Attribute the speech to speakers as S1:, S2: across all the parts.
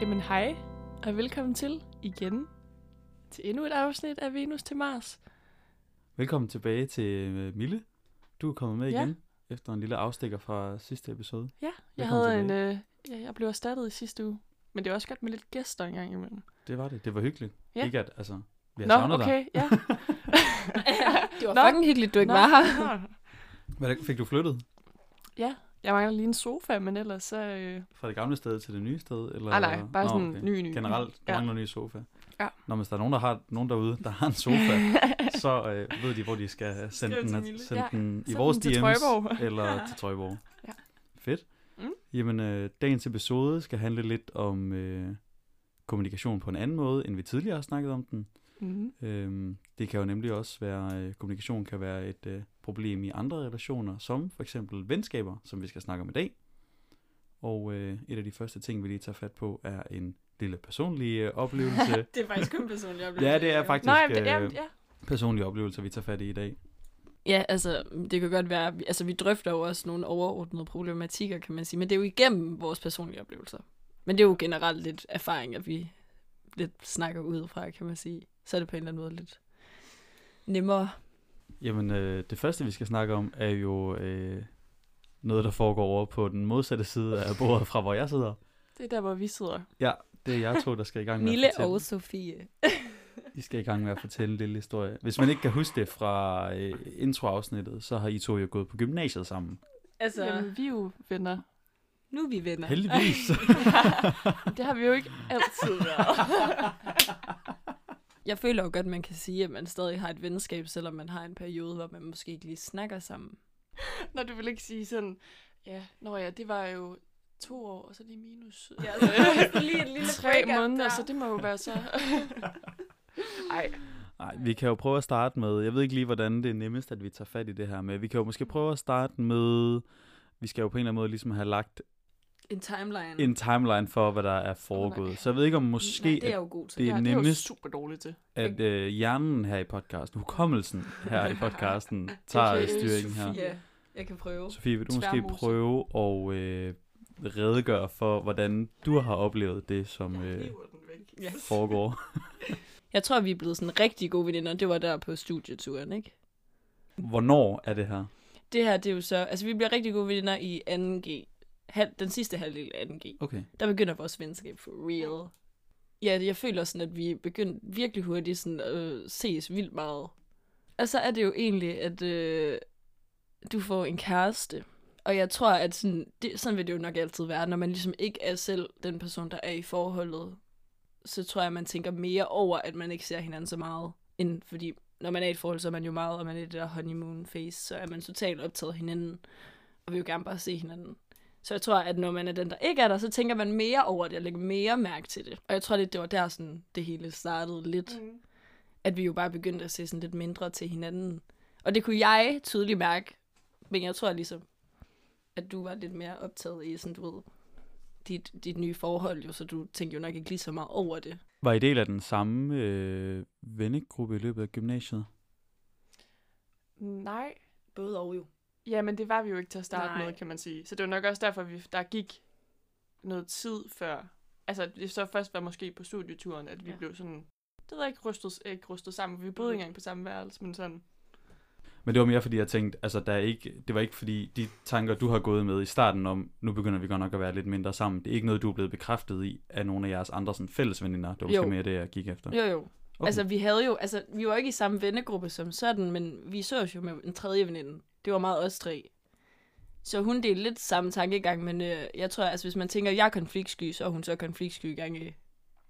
S1: Jamen hej, og velkommen til igen til endnu et afsnit af Venus til Mars.
S2: Velkommen tilbage til øh, Mille. Du er kommet med
S1: Ja.
S2: igen efter en lille afstikker fra sidste episode.
S1: Ja, jeg
S2: Velkommen
S1: havde en, øh, ja, jeg blev erstattet i sidste uge, men det var også godt med lidt gæster en gang imellem.
S2: Det var det. Det var hyggeligt.
S1: Ja.
S2: Ikke at, altså, vi har
S1: Nå,
S2: savnet
S1: okay, ja.
S3: Det var
S1: Nå.
S3: fucking hyggeligt, du ikke
S1: Nå,
S3: var her.
S2: dig. Hvad, fik du flyttet
S1: Ja, jeg mangler lige en sofa, men ellers så... Øh,
S2: fra det gamle sted til det nye sted? Eller?
S1: nej, nej, bare
S2: Nå,
S1: sådan
S2: okay.
S1: ny, ny.
S2: Generelt, du
S1: Ja.
S2: mangler en ny sofa.
S1: Ja.
S2: Når hvis der er nogen, der har nogen derude, der har en sofa, så øh, ved de, hvor de skal sende
S1: Skriv
S2: den, sende
S1: Ja,
S2: den i
S1: send
S2: vores
S1: den
S2: DM's eller til Trøjborg.
S1: Ja.
S2: Fedt.
S1: Mm.
S2: Jamen, øh, dagens episode skal handle lidt om øh, kommunikation på en anden måde, end vi tidligere har snakket om den.
S1: mm.
S2: Øhm, det kan jo nemlig også være, øh, kommunikation kan være et øh, problem i andre relationer, som for eksempel venskaber, som vi skal snakke om i dag. Og øh, et af de første ting, vi lige tager fat på, er en lille personlig øh, oplevelse.
S3: Det er faktisk kun personligt oplevelse.
S2: ja, det er faktisk
S1: Nå, jamen, det,
S2: øh,
S1: jamen, ja.
S2: personlige oplevelser, vi tager fat i i dag.
S3: Ja, altså, det kan godt være, altså vi drøfter jo også nogle overordnede problematikker, kan man sige, men det er jo igennem vores personlige oplevelser. Men det er jo generelt lidt erfaring, at vi lidt snakker udefra, kan man sige. Så er det på en eller anden måde lidt nemmere.
S2: Jamen, øh, det første, vi skal snakke om, er jo øh, noget, der foregår over på den modsatte side af bordet fra, hvor jeg sidder.
S1: Det er der, hvor vi sidder.
S2: Ja, det er jeg to, der skal i gang med
S3: Mille
S2: at fortælle.
S3: og Sofie.
S2: I skal i gang med at fortælle en lille historie. Hvis man ikke kan huske det fra øh, introafsnittet, så har I to jo gået på gymnasiet sammen.
S3: Altså,
S1: Jamen, vi er jo venner.
S3: nu er vi venner.
S2: Heldigvis.
S1: Det har vi jo ikke altid været.
S3: Jeg føler jo godt, man kan sige, at man stadig har et venskab, selvom man har en periode, hvor man måske ikke lige snakker sammen.
S1: Når du vil ikke sige sådan, ja, nå ja, det var jo to år, og så lige minus
S3: Ja,
S1: øh,
S3: så lige et lille
S1: tre måneder,
S3: der.
S1: så det må jo være så... Ej,
S2: Nej, vi kan jo prøve at starte med, jeg ved ikke lige, hvordan det er nemmest, at vi tager fat i det her, men vi kan jo måske prøve at starte med, vi skal jo på en eller anden måde ligesom have lagt
S3: En timeline.
S2: en timeline for, hvad der er foregået.
S1: nej.
S2: Så jeg ved ikke om måske,
S3: Nej, det er jo god til.
S2: det er
S1: ja, det er jo
S2: nemmest-
S1: super dårligt til.
S2: at øh, hjernen her i podcasten, hukommelsen her i podcasten, tager
S1: Okay,
S2: styringen her.
S1: Sofie.
S3: Jeg kan prøve.
S2: Sofie, vil du måske
S1: Tværmose.
S2: prøve at øh, redegøre for, hvordan du har oplevet det, som øh.
S3: Ja.
S2: foregår?
S3: Jeg tror, vi er blevet sådan rigtig gode veninder. Det var der på studieturen, ikke?
S2: Hvornår er det her?
S3: Det her, det er jo så... Altså, vi bliver rigtig gode veninder i 2G. Halv, den sidste halvdel af 2G.
S2: Okay.
S3: Der begynder vores venskab for real. Ja, jeg føler sådan, at vi begyndte virkelig hurtigt sådan at øh, ses vildt meget. Og så er det jo egentlig, at øh, du får en kæreste. Og jeg tror, at sådan, det, sådan vil det jo nok altid være, når man ligesom ikke er selv den person, der er i forholdet. Så tror jeg, man tænker mere over, at man ikke ser hinanden så meget. End fordi, når man er i et forhold, så er man jo meget, og man er i det der honeymoon phase, så er man totalt optaget af hinanden. Og vil jo gerne bare se hinanden. Så jeg tror, at når man er den, der ikke er der, så tænker man mere over det, og lægger mere mærke til det. Og jeg tror lidt, det var der, sådan, det hele startede lidt.
S1: Mm.
S3: At vi jo bare begyndte at se sådan lidt mindre til hinanden. Og det kunne jeg tydeligt mærke. Men jeg tror ligesom, at du var lidt mere optaget i sådan, du ved, dit, dit nye forhold, jo, så du tænkte jo nok ikke lige så meget over det.
S2: Var I del af den samme øh, vennegruppe i løbet af gymnasiet?
S1: Nej.
S3: Både og jo.
S1: Ja, men det var vi jo ikke til at starte
S3: Nej.
S1: med, kan man sige. Så det var nok også derfor, vi, der gik noget tid før. Altså, det så først var måske på studieturen, at vi
S3: Ja.
S1: blev sådan... Det ved ikke rustet, ikke rustet sammen. Vi boede
S3: Mhm.
S1: ikke engang på samme værelse, men sådan...
S2: Men det var mere fordi, jeg tænkte, altså der er ikke, det var ikke fordi, de tanker, du har gået med i starten om, nu begynder vi godt nok at være lidt mindre sammen, det er ikke noget, du er blevet bekræftet i af nogle af jeres andre sådan, fælles veninder. Det var måske
S3: Jo.
S2: mere det, jeg gik efter.
S3: Jo, jo.
S2: Okay.
S3: Altså, vi havde jo, altså, vi var ikke i samme vennegruppe som sådan, men vi så os jo med en tredje veninde. Det var meget os tre. Så hun delte lidt samme tankegang, men øh, jeg tror, altså, hvis man tænker, at jeg er konfliktsky, så er hun så konfliktsky gange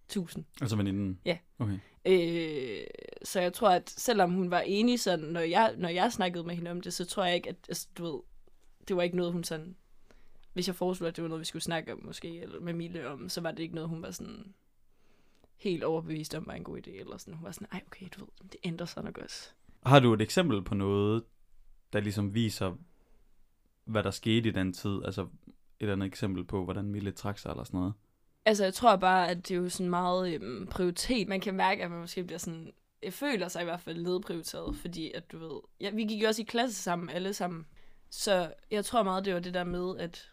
S3: 1000.
S2: altså veninden?
S3: Ja.
S2: Okay.
S3: Øh, så jeg tror, at selvom hun var enig sådan, når jeg, når jeg snakkede med hende om det, så tror jeg ikke, at altså, du ved, det var ikke noget, hun sådan... Hvis jeg foreslog, at det var noget, vi skulle snakke om måske, eller med Mille om, så var det ikke noget, hun var sådan helt overbevist om var en god idé, eller sådan. Hun var sådan, ej okay, du ved, det ændrer sig nok også.
S2: Har du et eksempel på noget, der ligesom viser, hvad der skete i den tid? Altså et eller andet eksempel på, hvordan Mille trak sig eller sådan noget?
S3: Altså, jeg tror bare, at det er jo sådan meget øhm, prioritet. Man kan mærke, at man måske bliver sådan... Jeg føler sig i hvert fald nedprioriteret, fordi at du ved... Ja, vi gik jo også i klasse sammen, alle sammen. Så jeg tror meget, det var det der med, at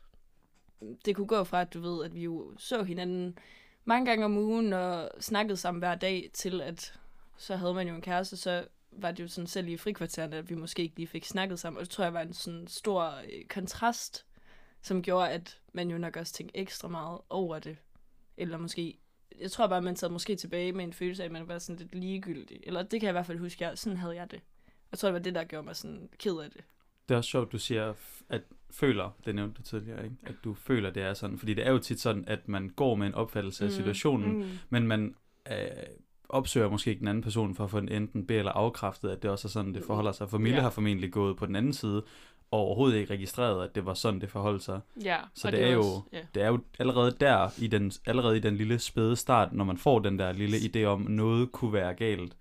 S3: det kunne gå fra, at du ved, at vi jo så hinanden mange gange om ugen og snakkede sammen hver dag til, at så havde man jo en kæreste, så var det jo sådan selv i frikvartererne, at vi måske ikke lige fik snakket sammen. Og det tror jeg var en sådan stor øh, kontrast, som gjorde, at man jo nok også tænkte ekstra meget over det. Eller måske, jeg tror bare, man sad måske tilbage med en følelse af, at man var sådan lidt ligegyldig. Eller det kan jeg i hvert fald huske, jeg, sådan havde jeg det. Jeg tror, det var det, der gjorde mig sådan ked af det.
S2: Det er også sjovt, du siger, at føler, det nævnte du tidligere, ikke? at du føler, det er sådan. Fordi det er jo tit sådan, at man går med en opfattelse af
S3: Mm,
S2: situationen,
S1: Mm.
S2: men man øh, opsøger måske ikke den anden person for at få den enten be- eller afkræftet, at det også er sådan, det forholder sig. For Mille
S1: Ja.
S2: har formentlig gået på den anden side, og overhovedet ikke registreret, at det var sådan, det forholdt sig.
S1: Ja,
S2: Så
S1: og
S2: det er jo-
S1: også, ja.
S2: Det er jo allerede der, i den, allerede i den lille spæde start, når man får den der lille idé om, noget kunne være galt,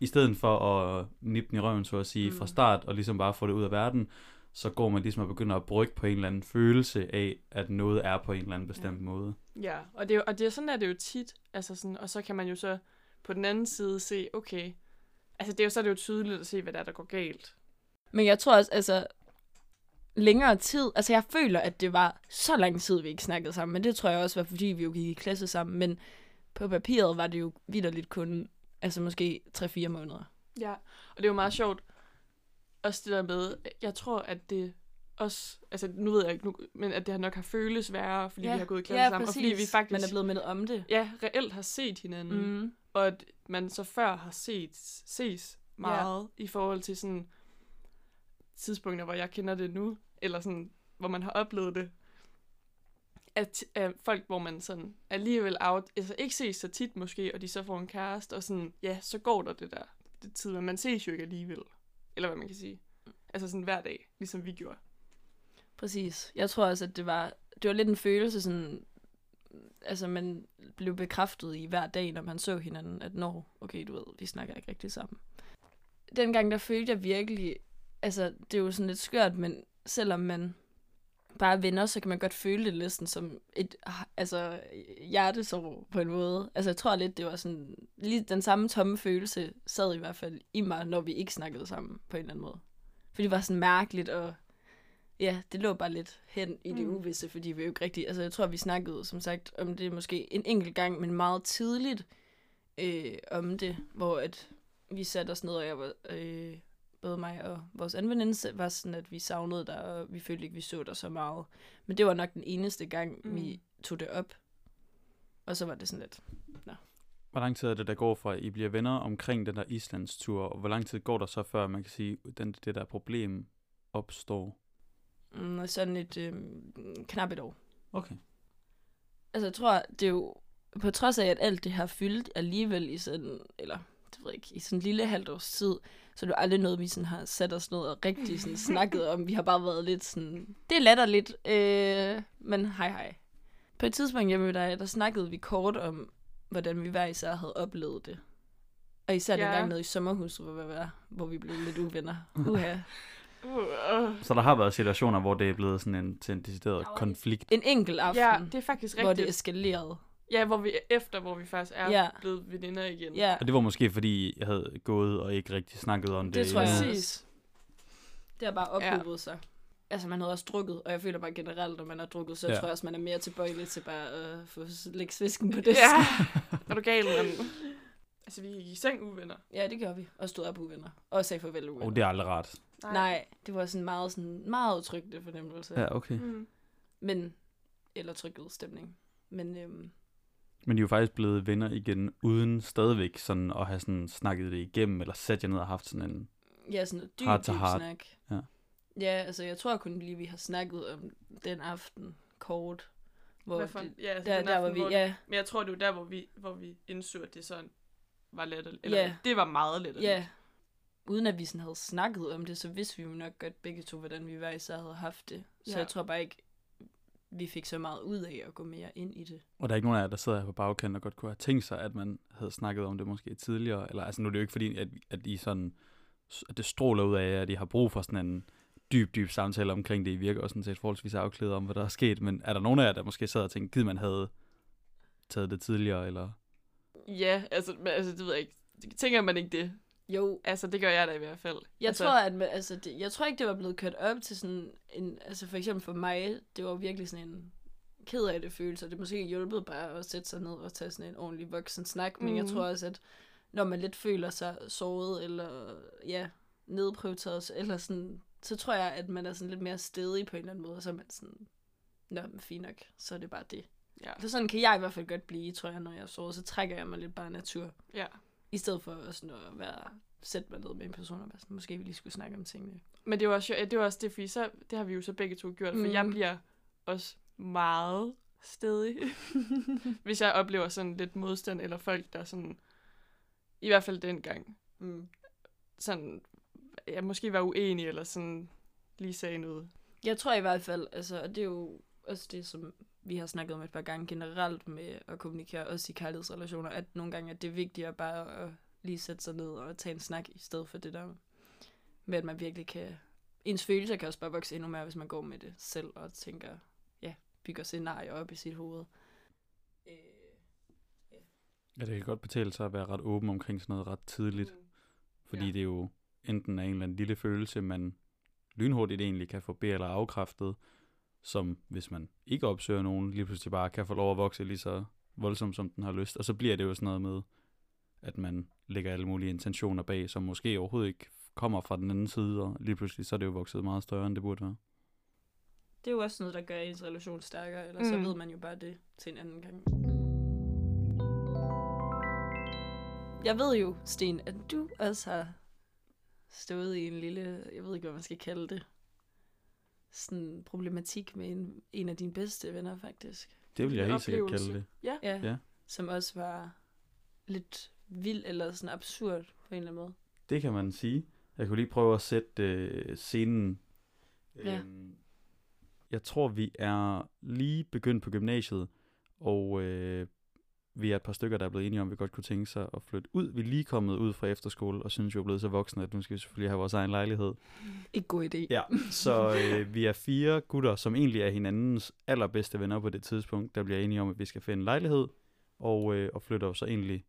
S2: i stedet for at nippe den i røven, så at sige,
S1: Mm.
S2: fra start, og ligesom bare få det ud af verden, så går man ligesom og begynder at brygge på en eller anden følelse af, at noget er på en eller anden bestemt
S1: Ja.
S2: måde.
S1: Ja, og det, er, jo- og det er sådan, er det jo tit. Altså sådan, og så kan man jo så på den anden side se, okay, altså det er jo så er det jo tydeligt at se, hvad der er, der går galt.
S3: Men jeg tror også, altså, længere tid, altså jeg føler, at det var så lang tid, vi ikke snakkede sammen, men det tror jeg også var, fordi vi jo gik i klasse sammen, men på papiret var det jo vidderligt kun, altså måske 3-4 måneder.
S1: Ja, og det er jo meget sjovt, også det der med, jeg tror, at det også, altså nu ved jeg ikke nu, men at det nok har føles værre, fordi vi har gået i klasse sammen, og fordi vi faktisk,
S3: Man er blevet mindet om det.
S1: ja, reelt har set hinanden, mm. Og at man så før har set, ses meget i forhold til sådan tidspunkter, hvor jeg kender det nu, eller sådan, hvor man har oplevet det, at, at folk, hvor man sådan alligevel out, altså ikke ses så tit måske, og de så får en kæreste, og sådan, ja, så går der det der det tid, men man ses jo ikke alligevel, eller hvad man kan sige. Altså sådan hver dag, ligesom vi gjorde.
S3: Præcis. Jeg tror også, at det var, det var lidt en følelse, sådan, altså man blev bekræftet i hver dag, når man så hinanden, at når, okay, du ved, vi snakker ikke rigtig sammen. Dengang, der følte jeg virkelig, altså det er jo sådan lidt skørt, men selvom man bare er venner, så kan man godt føle det lidt som et altså, hjertesorg på en måde. Altså jeg tror lidt, det var sådan, lige den samme tomme følelse sad i hvert fald i mig, når vi ikke snakkede sammen på en eller anden måde. For det var sådan mærkeligt, og ja, det lå bare lidt hen i det
S1: Mm.
S3: uvisse, fordi vi jo ikke rigtig, altså jeg tror, vi snakkede som sagt om det måske en enkelt gang, men meget tidligt øh, om det, hvor at vi satte os ned, og jeg var, øh, både mig og vores anden veninde var sådan, at vi savnede dig, og vi følte ikke, vi så dig så meget. Men det var nok den eneste gang, mm. vi tog det op. Og så var det sådan lidt,
S2: Hvor lang tid er det, der går fra, at I bliver venner omkring den der Islands tur, og hvor lang tid går der så, før man kan sige, den, det der problem opstår?
S3: Mm, sådan et øh, knap et år.
S2: Okay.
S3: Altså, jeg tror, det er jo, på trods af, at alt det har fyldt alligevel i sådan, eller, det ved jeg ikke, i sådan en lille halvt års tid, så er det jo aldrig noget, vi sådan har sat os ned og rigtig sådan snakket om. Vi har bare været lidt sådan, det er latterligt, øh, men hej hej. På et tidspunkt hjemme med dig, der snakkede vi kort om, hvordan vi hver især havde oplevet det. Og især. Ja. den gang nede i sommerhuset, hvor vi, var, hvor vi blev lidt uvenner. Uha.
S1: Uh.
S2: Så der har været situationer, hvor det er blevet sådan en, til en decideret konflikt.
S3: En enkelt aften,
S1: Ja, det er faktisk
S3: hvor det
S1: rigtigt.
S3: eskalerede.
S1: Ja, hvor vi efter, hvor vi faktisk er
S3: Ja.
S1: blevet veninder igen.
S3: Ja,
S2: Og det var måske, fordi jeg havde gået og ikke rigtig snakket om det.
S3: Det tror jeg.
S1: Præcis.
S3: Det har bare ophobet ja. sig. Altså, man havde også drukket, og jeg føler bare generelt, når man har drukket, så
S2: Ja.
S3: ja. tror jeg også, man er mere tilbøjelig til bare at øh, få lægge svisken på det.
S1: Ja, er du gal, mand? Altså, vi gik i seng uvenner.
S3: ja, det gjorde vi. Og stod op uvenner. Og sagde farvel uvenner.
S2: Og det er aldrig rart.
S3: Nej, det var sådan meget, sådan, meget utryggende fornemmelse. Ja.
S2: Ja, okay.
S1: Mm.
S3: Men, eller trykket stemning. Men øhm,
S2: Men I er jo faktisk blevet venner igen, uden stadigvæk sådan at have sådan snakket det igennem, eller sat jer ned og haft sådan en...
S3: ja, sådan et dyb,
S2: Heart to
S3: dyb
S2: heart.
S3: snak.
S2: Ja.
S3: Ja, altså jeg tror kun lige, vi har snakket om den aften kort. Hvor
S1: Hvad for,
S3: det,
S1: ja, altså,
S3: der,
S1: den
S3: der
S1: aften,
S3: var vi,
S1: hvor
S3: ja,
S1: Men jeg tror, det var der, hvor vi, hvor vi indså, at det sådan var latterligt. Eller,
S3: Ja.
S1: det var meget latterligt.
S3: Ja, uden at vi sådan havde snakket om det, så vidste vi jo nok godt begge to, hvordan vi hver især havde haft det. Så
S1: Ja.
S3: jeg tror bare ikke, vi fik så meget ud af at gå mere ind i det.
S2: Og der er ikke nogen af jer, der sidder her på bagkanten og godt kunne have tænkt sig, at man havde snakket om det måske tidligere. Eller altså nu er det jo ikke fordi, at, at I sådan, at det stråler ud af, at I har brug for sådan en dyb, dyb samtale omkring det. I virker også sådan set forholdsvis afklædet om, hvad der er sket. Men er der nogen af jer, der måske sad og tænkte, givet man havde taget det tidligere, eller...
S1: Ja, altså, men, altså, det ved jeg ikke. Tænker man ikke det?
S3: Jo,
S1: Altså, det gør jeg da i hvert fald.
S3: jeg
S1: altså,
S3: tror, at altså, det, jeg tror ikke, det var blevet kørt op til sådan en, altså for eksempel for mig, det var virkelig sådan en, ked af det følelser. Det er måske hjulpet bare at sætte sig ned og tage sådan en ordentlig voksen snak, men mm. jeg
S1: Mhm.
S3: tror også, at når man lidt føler sig såret, eller ja, nedprioriteret, eller sådan, så tror jeg, at man er sådan lidt mere stedig på en eller anden måde, og så er man sådan, nå, men fint nok, så er det bare det.
S1: Ja.
S3: Så sådan kan jeg i hvert fald godt blive, tror jeg, når jeg er såret, så trækker jeg mig lidt bare natur,
S1: ja.
S3: i stedet for sådan at være, sætte mig ned med en person, og være sådan, måske vi lige skulle snakke om tingene.
S1: Men det var også, det var også det, fordi så, det har vi jo så begge to gjort, for
S3: Mm.
S1: jeg bliver også meget stedig, hvis jeg oplever sådan lidt modstand, eller folk, der sådan, i hvert fald dengang,
S3: Mm.
S1: sådan, jeg måske var uenig, eller sådan lige sagde noget.
S3: Jeg tror i hvert fald, altså, og det er jo også det, som vi har snakket om et par gange generelt med at kommunikere, også i kærlighedsrelationer, at nogle gange at det er vigtigere bare at lige sætte sig ned og tage en snak, i stedet for det der med, at man virkelig kan... Ens følelser kan også bare vokse endnu mere, hvis man går med det selv og tænker, ja, bygger scenarier op i sit hoved. Øh,
S2: Ja, det kan godt betale sig at være ret åben omkring sådan noget ret tidligt. Fordi
S1: Ja.
S2: det er jo enten er en eller anden lille følelse, man lynhurtigt egentlig kan få be- eller afkræftet, som hvis man ikke opsøger nogen, lige pludselig bare kan få lov at vokse lige så voldsomt, som den har lyst. Og så bliver det jo sådan noget med, at man lægger alle mulige intentioner bag, som måske overhovedet ikke kommer fra den anden side, og lige pludselig så er det jo vokset meget større, end det burde være.
S3: Det er jo også noget, der gør ens relation stærkere, eller så
S1: Mm.
S3: ved man jo bare det til en anden gang. Jeg ved jo, Sten, at du også har stået i en lille, jeg ved ikke, hvad man skal kalde det, sådan problematik med en, en af dine bedste venner, faktisk.
S2: Det vil jeg
S1: En
S2: helt sikkert kalde det.
S1: Ja.
S3: Ja.
S2: Ja.
S3: Som også var lidt vild eller sådan absurd på en eller anden måde.
S2: Det kan man sige. Jeg kunne lige prøve at sætte øh, scenen.
S3: Ja.
S2: Øhm, jeg tror, vi er lige begyndt på gymnasiet, og øh, vi er et par stykker, der er blevet enige om, at vi godt kunne tænke sig at flytte ud. Vi er lige kommet ud fra efterskole, og synes jo er blevet så voksne, at nu skal vi selvfølgelig have vores egen lejlighed.
S3: Ikke god idé.
S2: Ja, så øh, vi er fire gutter, som egentlig er hinandens allerbedste venner på det tidspunkt, der bliver enige om, at vi skal finde en lejlighed, og, øh, og flytter så egentlig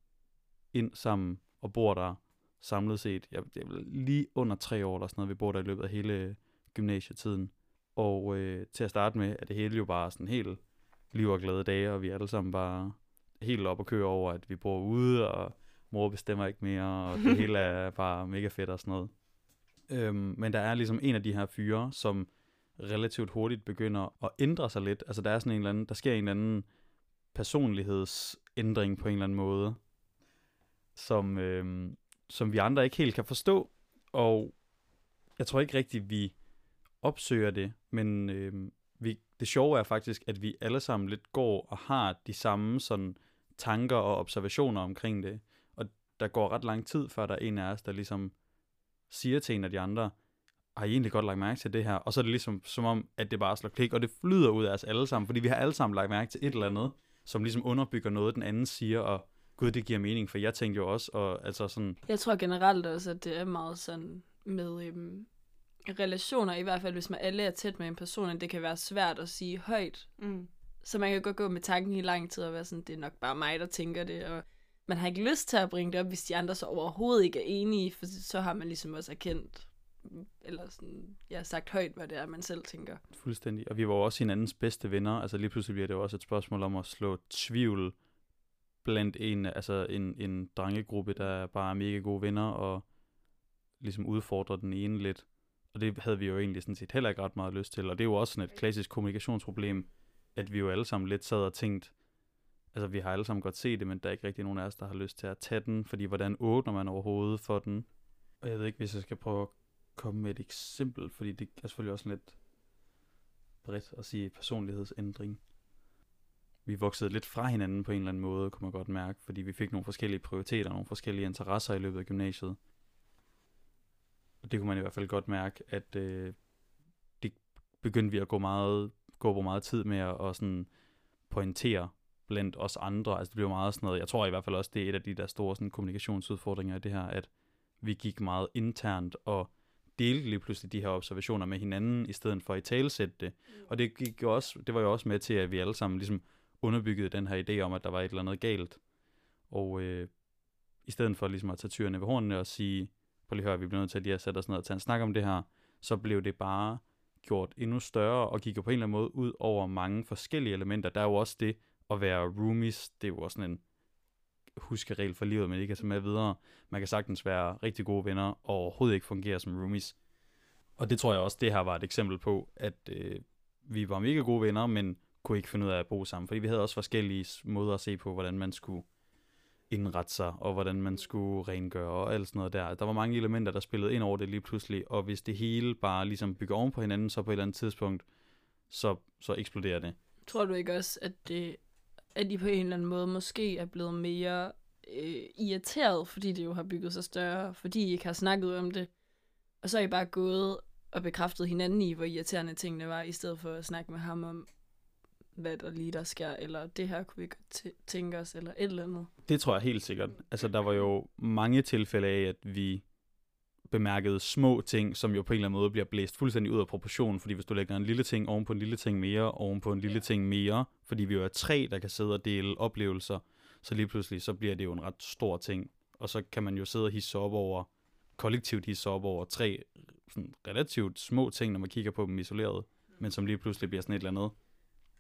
S2: ind sammen og bor der samlet set. Ja, det er lige under tre år eller sådan noget, vi bor der i løbet af hele gymnasietiden. Og øh, til at starte med er det hele jo bare sådan helt liv og glade dage, og vi er alle sammen bare helt op og køre over, at vi bor ude, og mor bestemmer ikke mere, og det hele er bare mega fedt og sådan noget. Øhm, men der er ligesom en af de her fyre, som relativt hurtigt begynder at ændre sig lidt. Altså der er sådan en eller anden, der sker en eller anden personlighedsændring på en eller anden måde, som, øhm, som vi andre ikke helt kan forstå. Og jeg tror ikke rigtigt, vi opsøger det, men øhm, vi, det sjove er faktisk, at vi alle sammen lidt går og har de samme sådan tanker og observationer omkring det. Og der går ret lang tid, før der er en af os, der ligesom siger til en af de andre, har I egentlig godt lagt mærke til det her? Og så er det ligesom som om, at det bare slår klik, og det flyder ud af os alle sammen, fordi vi har alle sammen lagt mærke til et eller andet, som ligesom underbygger noget, den anden siger, og gud, det giver mening, for jeg tænkte jo også, og altså sådan,
S3: Jeg tror generelt også, at det er meget sådan med øhm, relationer, i hvert fald hvis man alle er tæt med en person, at det kan være svært at sige højt.
S1: Mm.
S3: Så man kan godt gå med tanken i lang tid og være sådan, det er nok bare mig, der tænker det, og man har ikke lyst til at bringe det op, hvis de andre så overhovedet ikke er enige, for så har man ligesom også erkendt, eller sådan, ja, sagt højt, hvad det er, man selv tænker.
S2: Fuldstændig. Og vi var jo også hinandens bedste venner. Altså lige pludselig bliver det jo også et spørgsmål om at slå tvivl blandt en, altså en, en drengegruppe, der bare er mega gode venner, og ligesom udfordrer den ene lidt. Og det havde vi jo egentlig sådan set heller ikke ret meget lyst til. Og det er jo også sådan et klassisk kommunikationsproblem, at vi jo alle sammen lidt sad og tænkt, altså vi har alle sammen godt set det, men der er ikke rigtig nogen af os, der har lyst til at tage den, fordi hvordan åbner man overhovedet for den? Og jeg ved ikke, hvis jeg skal prøve at komme med et eksempel, fordi det er selvfølgelig også lidt bredt at sige personlighedsændring. Vi voksede lidt fra hinanden på en eller anden måde, kunne man godt mærke, fordi vi fik nogle forskellige prioriteter, nogle forskellige interesser i løbet af gymnasiet. Og det kunne man i hvert fald godt mærke, at øh, begyndte vi at gå meget, gå på meget tid med at og sådan pointere blandt os andre. Altså det blev meget sådan noget, jeg tror i hvert fald også, det er et af de der store sådan, kommunikationsudfordringer i det her, at vi gik meget internt og delte lige pludselig de her observationer med hinanden, i stedet for at i talesætte det. Og det, gik jo også, det var jo også med til, at vi alle sammen ligesom underbyggede den her idé om, at der var et eller andet galt. Og øh, i stedet for ligesom at tage tyrene ved hornene og sige, prøv lige at høre, vi bliver nødt til at lige at sætte os ned og tage en snak om det her, så blev det bare gjort endnu større, og gik jo på en eller anden måde ud over mange forskellige elementer. Der er jo også det at være roomies, det er jo også sådan en huskeregel for livet, men ikke kan tage med videre. Man kan sagtens være rigtig gode venner, og overhovedet ikke fungere som roomies. Og det tror jeg også, det her var et eksempel på, at øh, vi var mega gode venner, men kunne ikke finde ud af at bo sammen. Fordi vi havde også forskellige måder at se på, hvordan man skulle indrette sig, og hvordan man skulle rengøre og alt sådan noget der. Der var mange elementer, der spillede ind over det lige pludselig, og hvis det hele bare ligesom bygger oven på hinanden, så på et eller andet tidspunkt, så, så eksploderer det.
S3: Tror du ikke også, at, det, at de på en eller anden måde måske er blevet mere øh, irriteret, fordi det jo har bygget sig større, fordi I ikke har snakket om det, og så er I bare gået og bekræftet hinanden i, hvor irriterende tingene var, i stedet for at snakke med ham om, hvad der lige der sker, eller det her kunne vi godt tæ- tænke os, eller et eller andet.
S2: Det tror jeg helt sikkert. Altså, der var jo mange tilfælde af, at vi bemærkede små ting, som jo på en eller anden måde bliver blæst fuldstændig ud af proportion, fordi hvis du lægger en lille ting oven på en lille ting mere, oven på en lille ting mere, fordi vi jo er tre, der kan sidde og dele oplevelser, så lige pludselig, så bliver det jo en ret stor ting. Og så kan man jo sidde og hisse op over, kollektivt hisse op over tre sådan relativt små ting, når man kigger på dem isoleret, men som lige pludselig bliver sådan et eller andet,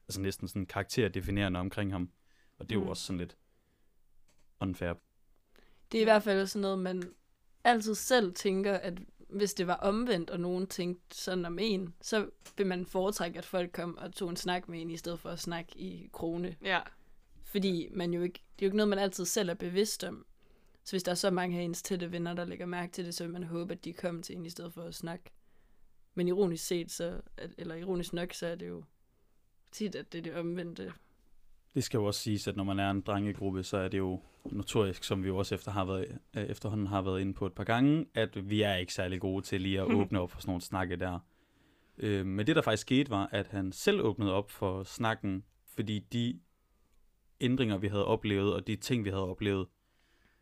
S2: altså næsten sådan karakterdefinerende omkring ham. Og det er jo
S3: Mm.
S2: også sådan lidt unfair.
S3: Det er i hvert fald sådan noget, man altid selv tænker, at hvis det var omvendt, og nogen tænkte sådan om en, så vil man foretrække, at folk kom og tog en snak med en, i stedet for at snakke i krone.
S1: Ja.
S3: Fordi man jo ikke, det er jo ikke noget, man altid selv er bevidst om. Så hvis der er så mange af ens tætte venner, der lægger mærke til det, så vil man håbe, at de kommer til en, i stedet for at snakke. Men ironisk set, så, at- eller ironisk nok, så er det jo tit, at det er det omvendte.
S2: Det skal jo også siges, at når man er en drengegruppe, så er det jo notorisk, som vi jo også efter har været, øh, efterhånden har været inde på et par gange, at vi er ikke særlig gode til lige at åbne op for sådan nogle snakke der. Øh, men det, der faktisk skete, var, at han selv åbnede op for snakken, fordi de ændringer, vi havde oplevet, og de ting, vi havde oplevet,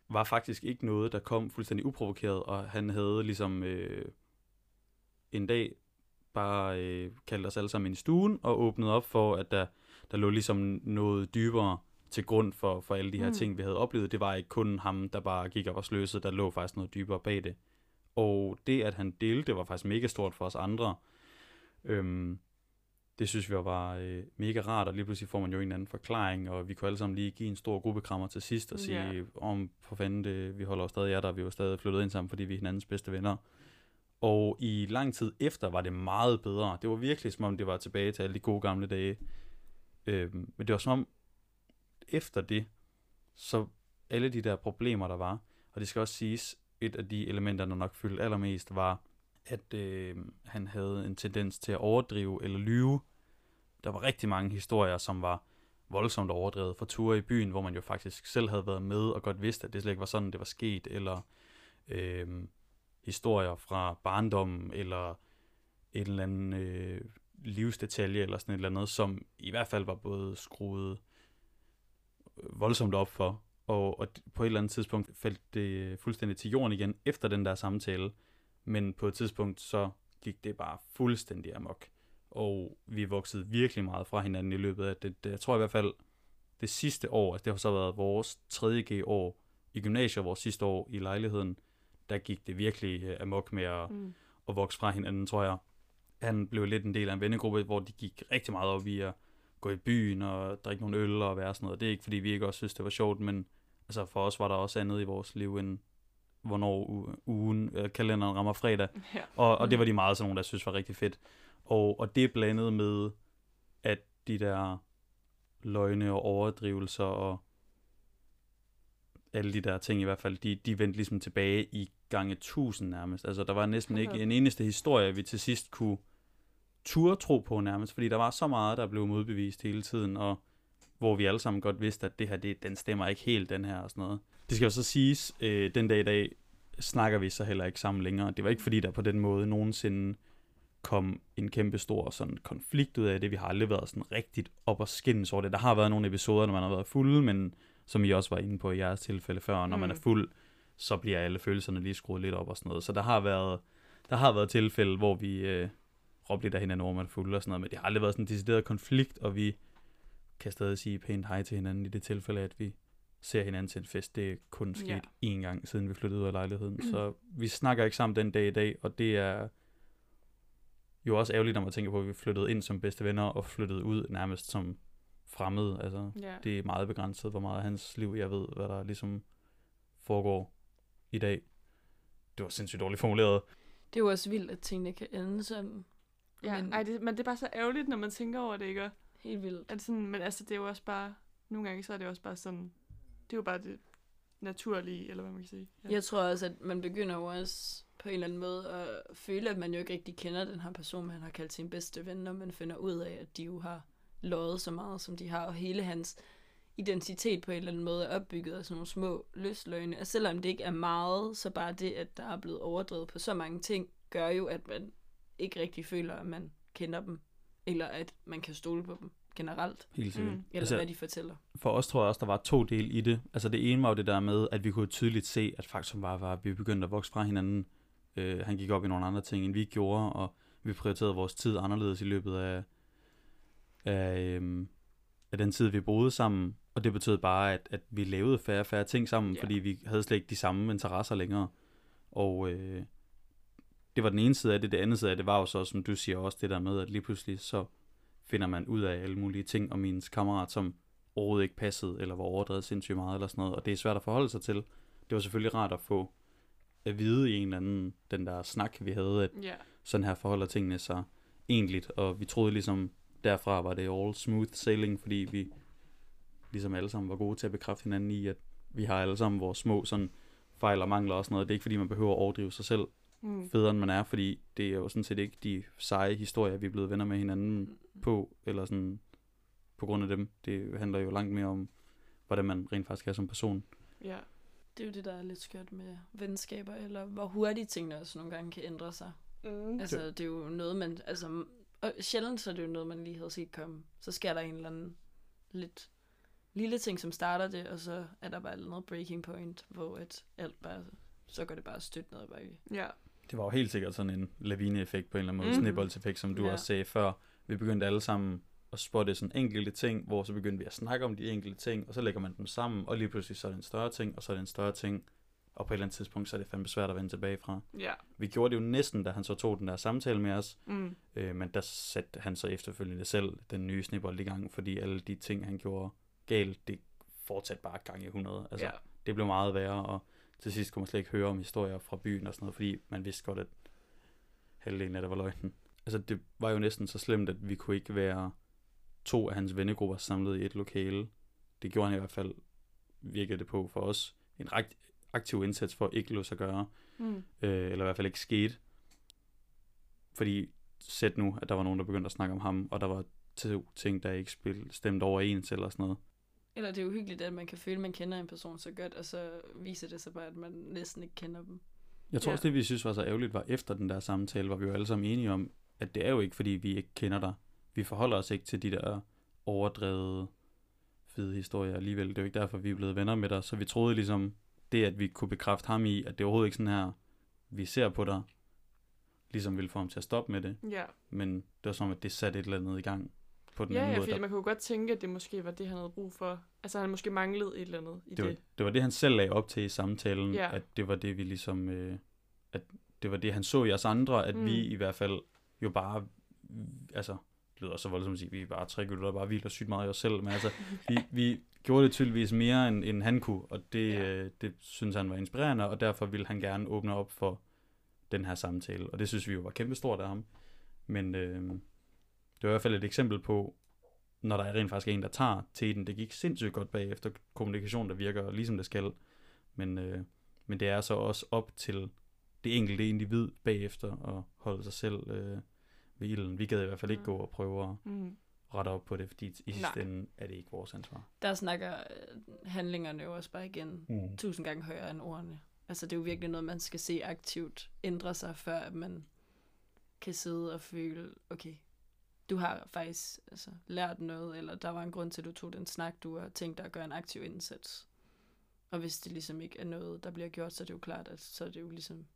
S2: var faktisk ikke noget, der kom fuldstændig uprovokeret, og han havde ligesom øh, en dag bare øh, kaldt os alle sammen i stuen, og åbnet op for, at der, der lå ligesom noget dybere til grund for, for alle de her
S1: Mm.
S2: ting, vi havde oplevet. Det var ikke kun ham, der bare gik og var sløset, der lå faktisk noget dybere bag det. Og det, at han delte, det var faktisk mega stort for os andre. Øhm, det synes vi var øh, mega rart, og lige pludselig får man jo en anden forklaring, og vi kunne alle sammen lige give en stor gruppekrammer til sidst og sige,
S1: Ja.
S2: om for fanden det, vi holder jo stadig jer der, vi er jo stadig flyttet ind sammen, fordi vi er hinandens bedste venner. Og i lang tid efter var det meget bedre. Det var virkelig som om, det var tilbage til alle de gode gamle dage. Øh, men det var som om, efter det, så alle de der problemer, der var, og det skal også siges, et af de elementer, der nok fyldte allermest, var, at øh, han havde en tendens til at overdrive eller lyve. Der var rigtig mange historier, som var voldsomt overdrevet fra ture i byen, hvor man jo faktisk selv havde været med og godt vidste, at det slet ikke var sådan, det var sket, eller øh, historier fra barndommen, eller en eller anden øh, livsdetalje, eller sådan et eller andet, som i hvert fald var både skruet øh, voldsomt op for, og, og på et eller andet tidspunkt faldt det fuldstændig til jorden igen efter den der samtale, men på et tidspunkt så gik det bare fuldstændig amok, og vi voksede virkelig meget fra hinanden i løbet af det, det jeg tror i hvert fald det sidste år, altså det har så været vores 3. G år i gymnasiet, vores sidste år i lejligheden, der gik det virkelig øh, amok med at,
S1: Mm.
S2: at vokse fra hinanden, tror jeg. Han blev lidt en del af en vennegruppe, hvor de gik rigtig meget op i at gå i byen og drikke nogle øl og være sådan noget. Det er ikke, fordi vi ikke også synes, det var sjovt, men altså for os var der også andet i vores liv, end hvornår ugen, øh, kalenderen rammer fredag.
S1: Ja.
S2: Og, og det var de meget sådan nogle, der synes var rigtig fedt. Og, og det blandet med, at de der løgne og overdrivelser og alle de der ting i hvert fald, de, de vendte ligesom tilbage i gange tusind nærmest. Altså der var næsten ikke en eneste historie, vi til sidst kunne turde tro på nærmest, fordi der var så meget, der blev modbevist hele tiden, og hvor vi alle sammen godt vidste, at det her, det, den stemmer ikke helt, den her og sådan noget. Det skal jo så siges, øh, den dag i dag snakker vi så heller ikke sammen længere. Det var ikke fordi, der på den måde nogensinde kom en kæmpe stor sådan konflikt ud af det. Vi har aldrig været sådan rigtigt op og skændes over det. Der har været nogle episoder, når man har været fuld, men som I også var inde på i jeres tilfælde før, når mm. man er
S1: Mm.
S2: fuld, så bliver alle følelserne lige skruet lidt op og sådan noget. Så der har været, der har været tilfælde, hvor vi øh, råbte lidt af hinanden, hvor man er fuld og sådan noget, men det har aldrig været sådan en decideret konflikt, og vi kan stadig sige pænt hej til hinanden i det tilfælde, at vi ser hinanden til en fest. Det er kun sket
S1: Ja.
S2: én gang, siden vi flyttede ud af lejligheden. Mm. Så vi snakker ikke sammen den dag i dag, og det er jo også ærgerligt, når man tænker på, at vi flyttede ind som bedste venner, og flyttede ud nærmest som fremmede. Altså,
S1: Ja.
S2: det er meget begrænset, hvor meget af hans liv, jeg ved, hvad der ligesom foregår i dag. Det var sindssygt dårligt formuleret.
S3: Det er jo også vildt, at tingene kan ende sådan.
S1: ja.
S3: men-
S1: Ej, det, men det er bare så ærgerligt, når man tænker over det, ikke?
S3: Helt vildt.
S1: At sådan, men altså, det er jo også bare... Nogle gange, så er det også bare sådan... Det er jo bare det naturlige, eller hvad man kan sige. Ja.
S3: Jeg tror også, at man begynder jo også på en eller anden måde at føle, at man jo ikke rigtig kender den her person, man har kaldt sin bedste ven, når man finder ud af, at de jo har løjet så meget, som de har, og hele hans identitet på en eller anden måde er opbygget af sådan nogle små løsløgne. Og selvom det ikke er meget, så bare det, at der er blevet overdrevet på så mange ting, gør jo, at man ikke rigtig føler, at man kender dem, eller at man kan stole på dem generelt,
S2: Helt sikkert.
S1: Mm.
S3: eller
S2: Altså-
S3: hvad de fortæller.
S2: for os tror jeg også, der var to dele i det. Altså det ene var jo det der med, at vi kunne tydeligt se, at faktum var, var at vi begyndte at vokse fra hinanden. Øh, han gik op i nogle andre ting, end vi gjorde, og vi prioriterede vores tid anderledes i løbet af, af, øhm, af den tid, vi boede sammen. Og det betød bare, at, at vi lavede færre og færre ting sammen,
S1: Ja.
S2: fordi vi havde slet ikke de samme interesser længere. Og øh, det var den ene side af det. Det andet side af det var jo så, som du siger også, det der med, at lige pludselig så finder man ud af alle mulige ting om ens kammerat, som overhovedet ikke passede, eller var overdrevet sindssygt meget, eller sådan noget. Og det er svært at forholde sig til. Det var selvfølgelig rart at få at vide i en eller anden, den der snak, vi havde, at
S1: Ja.
S2: sådan her forholder tingene sig egentligt. Og vi troede ligesom, derfra var det all smooth sailing, fordi vi ligesom alle sammen var gode til at bekræfte hinanden i, at vi har alle sammen vores små sådan fejl og mangler og sådan noget. Det er ikke fordi, man behøver at overdrive sig selv
S1: Mm.
S2: federe, end man er, fordi det er jo sådan set ikke de seje historier, vi er blevet venner med hinanden på, eller sådan på grund af dem. Det handler jo langt mere om, hvordan man rent faktisk er som person.
S1: Ja.
S3: Det er jo det, der er lidt skørt med venskaber, eller hvor hurtigt tingene også nogle gange kan ændre sig.
S1: Mm.
S3: Altså, det er jo noget, man... Altså, og sjældent så er det jo noget, man lige havde set komme. Så sker der en eller anden lidt lille ting, som starter det, og så er der bare noget breaking point, hvor et alt bare... Så går det bare stødt ned ad bakke.
S1: Ja.
S2: Det var jo helt sikkert sådan en lavineeffekt på en eller anden måde, mm. snibboldseffekt, som du
S3: ja.
S2: også sagde før. Vi begyndte alle sammen at spotte sådan enkelte ting, hvor så begyndte vi at snakke om de enkelte ting, og så lægger man dem sammen, og lige pludselig så er det en større ting, og så er det en større ting, og på et eller andet tidspunkt, så er det fandme svært at vende tilbage fra.
S1: Ja.
S2: Vi gjorde det jo næsten, da han så tog den der samtale med os,
S1: Mm.
S2: Øh, men der satte han så efterfølgende selv den nye snibbold i gang, fordi alle de ting, han gjorde galt, det fortsatte bare gang i 100. Altså,
S1: Ja.
S2: det blev meget værre, og til sidst kunne man slet ikke høre om historier fra byen og sådan noget, fordi man vidste godt, at halvdelen af det var løgnen. Altså, det var jo næsten så slemt, at vi kunne ikke være to af hans vennegrupper samlet i et lokale. Det gjorde han i hvert fald, virkede det på for os. En ret aktiv indsats for at ikke lade sig gøre
S1: Mm.
S2: øh, eller i hvert fald ikke skete. Fordi sæt nu, at der var nogen, der begyndte at snakke om ham, og der var to ting, der ikke spil, stemte overens eller sådan noget.
S3: Eller det er uhyggeligt, at man kan føle, at man kender en person så godt, og så viser det sig bare, at man næsten ikke kender dem.
S2: Jeg tror
S1: Ja.
S2: også, det vi synes var så ærgerligt, var efter den der samtale, hvor vi jo alle sammen enige om, at det er jo ikke, fordi vi ikke kender dig. Vi forholder os ikke til de der overdrevet fede historier alligevel. Det er jo ikke derfor, vi er blevet venner med dig. Så vi troede ligesom, det at vi kunne bekræfte ham i, at det er overhovedet ikke sådan her, vi ser på dig, ligesom ville få ham til at stoppe med det.
S1: Ja.
S2: Men det var som, at det satte et eller andet i gang på den
S1: Ja,
S2: anden
S1: ja,
S2: måde.
S1: fordi
S2: Der,
S1: man kunne godt tænke, at det måske var det, han havde brug for. Altså, han måske manglede et eller andet i
S2: det,
S1: det.
S2: var, det var det, han selv lagde op til i samtalen,
S1: Ja.
S2: at det var det, vi ligesom... Øh, at det var det, han så i os andre, at Mm. vi i hvert fald jo bare... Altså, det lyder så voldsomt at sige, vi er bare tre gutter, der bare hviler sygt meget i os selv, men altså, vi, vi gjorde det tydeligvis mere, end, end han kunne, og det,
S1: Ja.
S2: ja. øh, det synes han var inspirerende, og derfor ville han gerne åbne op for den her samtale, og det synes vi jo var kæmpestort af ham. Men øh, det var i hvert fald et eksempel på, når der er rent faktisk en, der tager teten. Det gik sindssygt godt bagefter kommunikation, der virker ligesom det skal. Men, øh, men det er så også op til det enkelte individ bagefter at holde sig selv øh, ved ilden. Vi gad i hvert fald ikke
S1: Mm.
S2: gå og prøve at
S1: Mm.
S2: rette op på det, fordi i sidste
S1: Nej.
S2: ende er det ikke vores ansvar.
S3: Der snakker øh, handlingerne jo også bare igen
S2: Mm.
S3: tusind gange højere end ordene. Altså det er jo virkelig noget, man skal se aktivt ændre sig, før at man kan sidde og føle, okay, du har faktisk altså, lært noget, eller der var en grund til, at du tog den snak, du har tænkt dig at gøre en aktiv indsats. Og hvis det ligesom ikke er noget, der bliver gjort, så er det jo klart, at så er det jo ligesom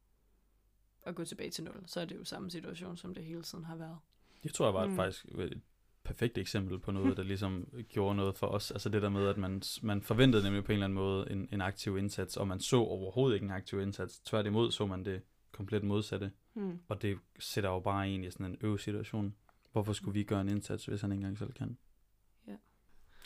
S3: at gå tilbage til nul. Så er det jo samme situation, som det hele tiden har været.
S2: Det tror jeg var
S1: Mm.
S2: mm. faktisk et perfekt eksempel på noget, der ligesom gjorde noget for os. Altså det der med, at man, man forventede nemlig på en eller anden måde en, en aktiv indsats, og man så overhovedet ikke en aktiv indsats. Tværtimod så man det komplet modsatte.
S1: Hmm.
S2: Og det sætter jo bare en i sådan en øvesituation. Hvorfor skulle vi gøre en indsats, hvis han ikke engang selv kan?
S3: Ja.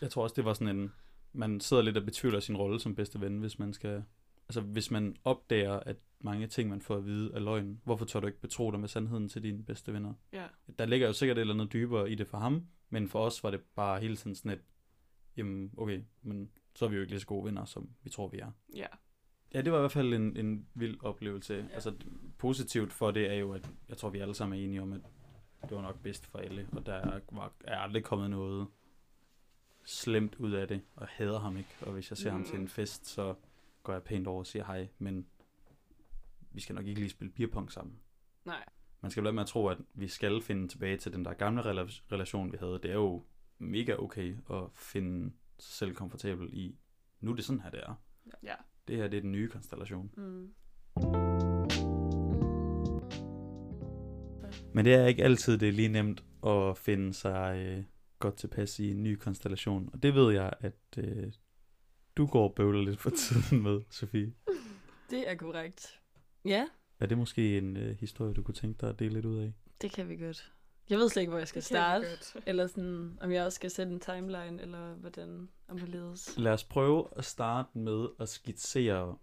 S2: Jeg tror også, det var sådan en... Man sidder lidt og betvivler sin rolle som bedste ven, hvis man skal... Altså, hvis man opdager, at mange ting, man får at vide, er løgn, hvorfor tør du ikke betro dig med sandheden til dine bedste venner?
S1: Ja.
S2: Der ligger jo sikkert et eller andet dybere i det for ham, men for os var det bare hele tiden sådan et, jamen okay, men så er vi jo ikke lige så gode venner, som vi tror, vi er.
S1: Ja.
S2: Ja, det var i hvert fald en, en vild oplevelse. Ja. Altså, positivt for det er jo, at jeg tror, vi alle sammen er enige om, at det var nok bedst for alle, og der er, var, er aldrig kommet noget slemt ud af det, og hader ham ikke. Og hvis jeg ser mm. ham til en fest, så går jeg pænt over og siger hej, men vi skal nok ikke lige spille beerpong sammen.
S3: Nej.
S2: Man skal lade med at tro, at vi skal finde tilbage til den der gamle rela- relation, vi havde. Det er jo mega okay at finde sig selv komfortabel i, nu er det sådan her, det er.
S1: Ja.
S2: Det her, det er den nye konstellation.
S3: Mm.
S2: Men det er ikke altid, det er lige nemt at finde sig øh, godt tilpas i en ny konstellation. Og det ved jeg, at øh, du går og bøvler lidt for tiden med, Sofie.
S3: Det er korrekt. Ja,
S2: Er det måske en øh, historie, du kunne tænke dig at dele lidt ud af?
S3: det kan vi godt. Jeg ved slet ikke, hvor jeg skal starte. Eller sådan, om jeg også skal sætte en timeline, eller hvordan om det ledes.
S2: Lad os prøve at starte med at skitsere,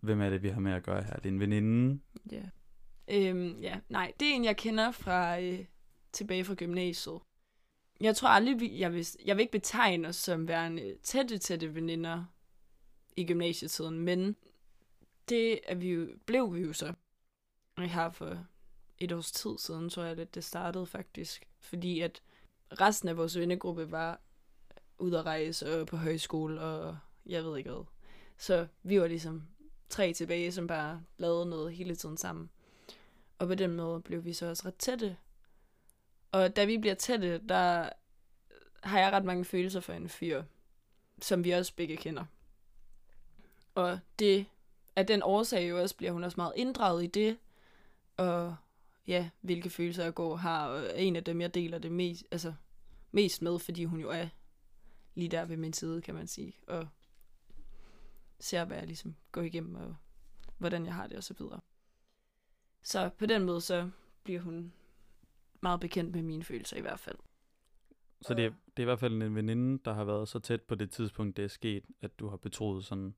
S2: hvem er det, vi har med at gøre her. Det er en veninde.
S3: Ja. Øhm, ja, nej, det er en, jeg kender fra øh, tilbage fra gymnasiet. Jeg tror aldrig, vi, jeg, vil, jeg vil ikke betegne os som værende tætte, tætte veninder i gymnasietiden, men det er vi jo, blev vi jo så her for et års tid siden, tror jeg, at det startede faktisk. Fordi at resten af vores vennegruppe var ude at rejse og på højskole, og jeg ved ikke hvad. Så vi var ligesom tre tilbage, som bare lavede noget hele tiden sammen. Og på den måde blev vi så også ret tætte. Og da vi bliver tætte, der har jeg ret mange følelser for en fyr, som vi også begge kender. Og det af den årsag jo også bliver hun også meget inddraget i det, og ja, hvilke følelser jeg går har, og er en af dem, jeg deler det mest, altså, mest med, fordi hun jo er lige der ved min side, kan man sige, og ser, hvad jeg ligesom går igennem, og hvordan jeg har det, og så videre. Så på den måde, så bliver hun meget bekendt med mine følelser i hvert fald.
S2: Så det er, det er i hvert fald en veninde, der har været så tæt på det tidspunkt, det er sket, at du har betroet sådan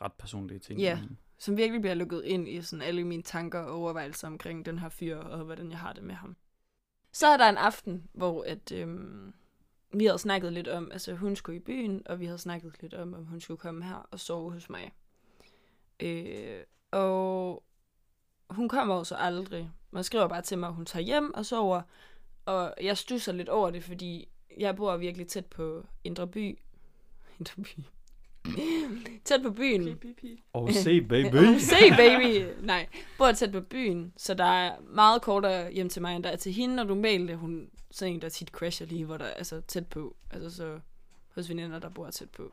S2: ret personlige ting.
S3: Ja. Som virkelig bliver lukket ind i sådan alle mine tanker og overvejelser omkring den her fyr, og hvordan jeg har det med ham. Så er der en aften, hvor at, øhm, vi havde snakket lidt om, altså hun skulle i byen, og vi havde snakket lidt om, om hun skulle komme her og sove hos mig. Øh, og hun kommer jo så aldrig. Man skriver bare til mig, at hun tager hjem og sover. Og jeg stusser lidt over det, fordi jeg bor virkelig tæt på Indre By. Indre By. tæt på byen.
S2: Og se, baby!
S3: Oh, se, baby! Nej, bor tæt på byen, så der er meget kortere hjem til mig, end der er til hende, og normalt er hun sådan en, der tit crasher lige, hvor der er altså, tæt på. Altså så hos veninder, der bor tæt på.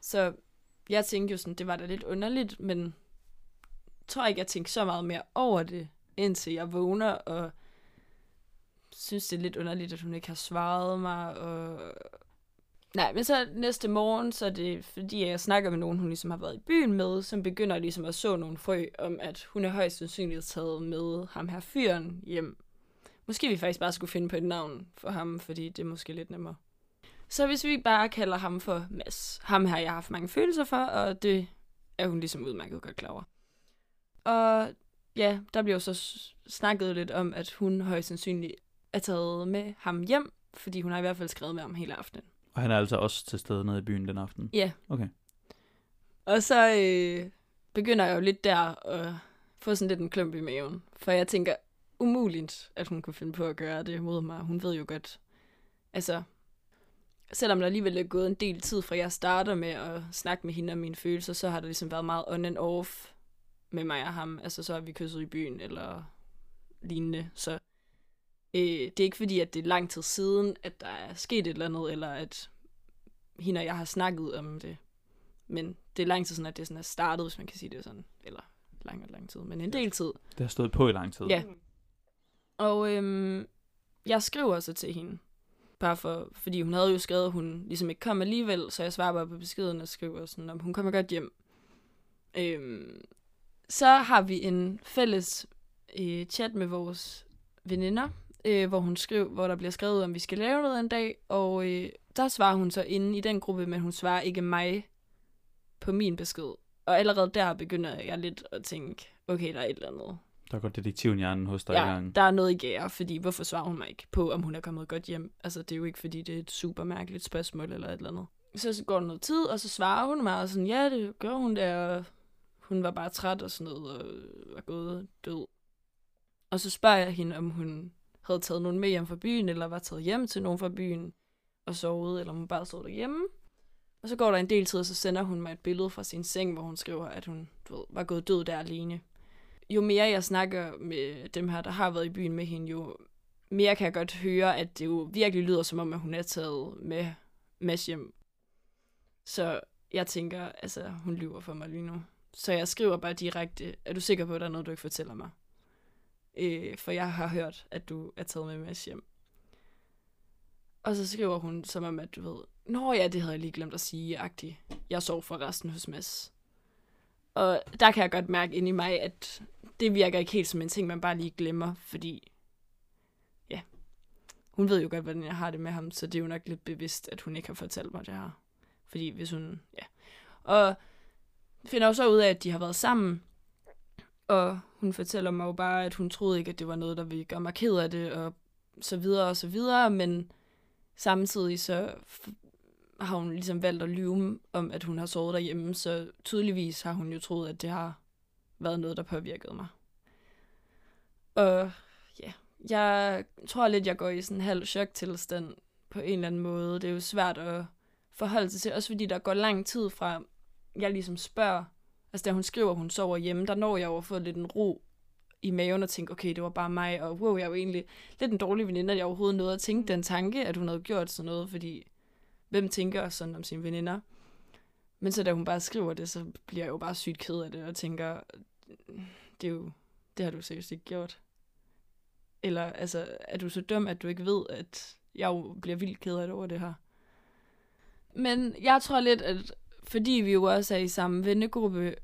S3: Så jeg tænkte jo sådan, det var da lidt underligt, men tror ikke, jeg tænkte så meget mere over det, indtil jeg vågner, og synes, det er lidt underligt, at hun ikke har svaret mig, og Nej, men så næste morgen, så er det fordi, jeg snakker med nogen, hun ligesom har været i byen med, som begynder ligesom at så nogle frø om, at hun er højst sandsynligt taget med ham her fyren hjem. Måske vi faktisk bare skulle finde på et navn for ham, fordi det er måske lidt nemmere. Så hvis vi bare kalder ham for Mads. Ham her, jeg har haft mange følelser for, og det er hun ligesom udmærket godt klar over. Og ja, der bliver jo så snakket lidt om, at hun højst sandsynligt er taget med ham hjem, fordi hun har i hvert fald skrevet med ham hele aftenen.
S2: Og han er altså også til stede nede i byen den aften.
S3: Ja.
S2: Okay.
S3: Og så øh, begynder jeg jo lidt der at få sådan lidt en klump i maven. For jeg tænker, umuligt, at hun kunne finde på at gøre det mod mig. Hun ved jo godt, altså, selvom der alligevel er gået en del tid fra jeg starter med at snakke med hende om mine følelser, så har der ligesom været meget on and off med mig og ham. Altså, så har vi kysset i byen eller lignende. Så øh, det er ikke fordi, at det er lang tid siden, at der er sket et eller andet, eller at hende og jeg har snakket om det. Men det er lang tid sådan, at det sådan er startet, hvis man kan sige det sådan. Eller lang og lang tid, men en del tid.
S2: Det har stået på i lang tid.
S3: Ja. Og øhm, jeg skriver så til hende. Bare for, fordi hun havde jo skrevet, at hun ligesom ikke kom alligevel, så jeg svarer bare på beskeden og skriver sådan, om hun kommer godt hjem. Øhm, så har vi en fælles øh, chat med vores veninder, øh, hvor, hun skriver, hvor der bliver skrevet, om vi skal lave noget en dag, og øh, der svarer hun så inde i den gruppe, men hun svarer ikke mig på min besked. Og allerede der begynder jeg lidt at tænke, okay, der er et eller andet.
S2: Der går detektivhjernen hos dig i
S3: Ja,
S2: gang.
S3: der er noget i gære, fordi hvorfor svarer hun mig ikke på, om hun er kommet godt hjem? Altså, det er jo ikke, fordi det er et super mærkeligt spørgsmål eller et eller andet. Så går der noget tid, og så svarer hun mig, og sådan, ja, det gør hun der, hun var bare træt og sådan noget, og var gået død. Og så spørger jeg hende, om hun havde taget nogen med hjem fra byen, eller var taget hjem til nogen fra byen og sovet, eller om hun bare sov derhjemme. Og så går der en del tid, og så sender hun mig et billede fra sin seng, hvor hun skriver, at hun du ved, var gået død der alene. Jo mere jeg snakker med dem her, der har været i byen med hende, jo mere kan jeg godt høre, at det jo virkelig lyder som om, at hun er taget med Mads hjem. Så jeg tænker, altså, hun lyver for mig lige nu. Så jeg skriver bare direkte, er du sikker på, at der er noget, du ikke fortæller mig? Øh, for jeg har hørt, at du er taget med Mads hjem. Og så skriver hun som om, at du ved, Nå ja, det havde jeg lige glemt at sige, agtig. Jeg sov for resten hos Mads. Og der kan jeg godt mærke ind i mig, at det virker ikke helt som en ting, man bare lige glemmer, fordi ja, hun ved jo godt, hvordan jeg har det med ham, så det er jo nok lidt bevidst, at hun ikke har fortalt mig det her. Fordi hvis hun, ja. Og finder jo så ud af, at de har været sammen, og hun fortæller mig jo bare, at hun troede ikke, at det var noget, der ville gøre mig ked af det, og så videre og så videre, men samtidig så f- har hun ligesom valgt at lyve om, at hun har sovet derhjemme, så tydeligvis har hun jo troet, at det har været noget, der påvirkede mig. Og ja, jeg tror lidt, jeg går i sådan en halv choktilstand på en eller anden måde. Det er jo svært at forholde sig til, også fordi der går lang tid fra, jeg ligesom spørger, altså da hun skriver, at hun sover hjemme, der når jeg jo at få lidt en ro i maven og tænke, okay, det var bare mig, og wow, jeg er jo egentlig lidt en dårlig veninde, at jeg overhovedet nåede at tænke den tanke, at hun havde gjort sådan noget, fordi hvem tænker sådan om sine veninder? Men så da hun bare skriver det, så bliver jeg jo bare sygt ked af det, og tænker, det er jo, det har du seriøst ikke gjort. Eller altså, er du så dum, at du ikke ved, at jeg jo bliver vildt ked af det over det her? Men jeg tror lidt, at fordi vi jo også er i samme vennegruppe,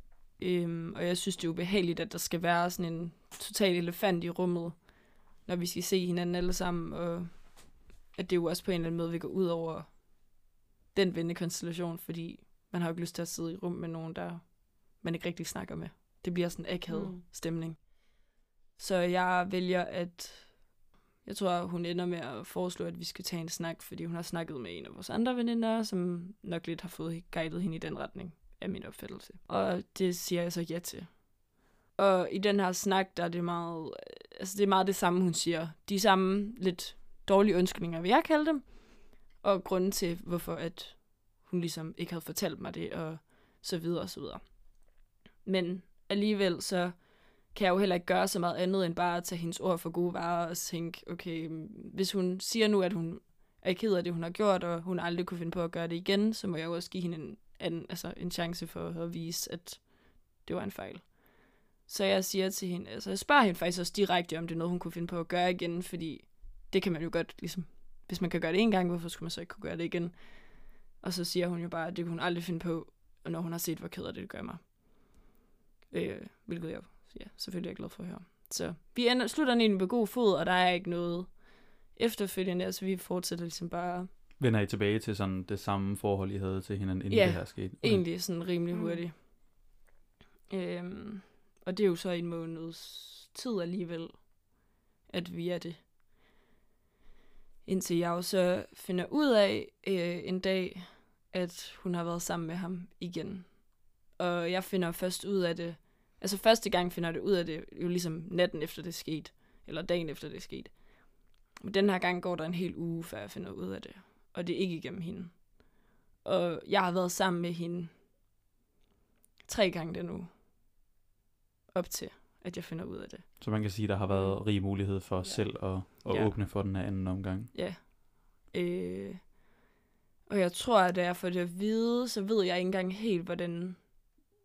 S3: øhm, og jeg synes, det er ubehageligt, at der skal være sådan en total elefant i rummet, når vi skal se hinanden alle sammen, og at det jo også på en eller anden måde vil gå ud over den vennekonstellation, fordi man har jo ikke lyst til at sidde i rum med nogen, der man ikke rigtig snakker med. Det bliver sådan en akavet
S1: Mm.
S3: stemning. Så jeg vælger, at jeg tror, hun ender med at foreslå, at vi skal tage en snak, fordi hun har snakket med en af vores andre veninder, som nok lidt har fået guidet hende i den retning af min opfattelse. Og det siger jeg så ja til. Og i den her snak, der er det meget, øh, altså det er meget det samme, hun siger. De samme lidt dårlige undskyldninger, vil jeg kalde dem. Og grunden til, hvorfor at hun ligesom ikke havde fortalt mig det, og så videre og så videre. Men alligevel så kan jeg jo heller ikke gøre så meget andet, end bare at tage hendes ord for gode varer og tænke, okay, mm, hvis hun siger nu, at hun er ked af det, hun har gjort, og hun aldrig kunne finde på at gøre det igen, så må jeg jo også give hende en, en, altså en chance for at vise, at det var en fejl. Så jeg siger til hende, altså jeg spørger hende faktisk også direkte, om det er noget, hun kunne finde på at gøre igen, fordi det kan man jo godt, ligesom, hvis man kan gøre det en gang, hvorfor skulle man så ikke kunne gøre det igen? Og så siger hun jo bare, at det kunne hun aldrig finde på, når hun har set, hvor ked af det, det gør mig. Øh, hvilket jeg ja, selvfølgelig er glad for at høre. Så vi ender, slutter egentlig på god fod, og der er ikke noget efterfølgende, altså vi fortsætter ligesom bare
S2: Vender I tilbage til sådan det samme forhold, I havde til hinanden, inden
S3: Ja,
S2: det her skete? Okay.
S3: egentlig sådan rimelig
S1: Mm.
S3: hurtigt. Øhm, og det er jo så en måneds tid alligevel, at vi er det. Indtil jeg jo så finder ud af øh, en dag, at hun har været sammen med ham igen. Og jeg finder først ud af det, altså første gang finder det ud af det, jo ligesom natten efter det skete, eller dagen efter det skete. Men den her gang går der en hel uge, før jeg finder ud af det. Og det er ikke igennem hende. Og jeg har været sammen med hende tre gange den uge. Op til, at jeg finder ud af det.
S2: Så man kan sige, at der har været rig mulighed for ja. selv at, at
S3: Ja.
S2: åbne for den her anden omgang.
S3: Ja. Øh, og jeg tror, at da jeg får det at vide, så ved jeg ikke engang helt, hvordan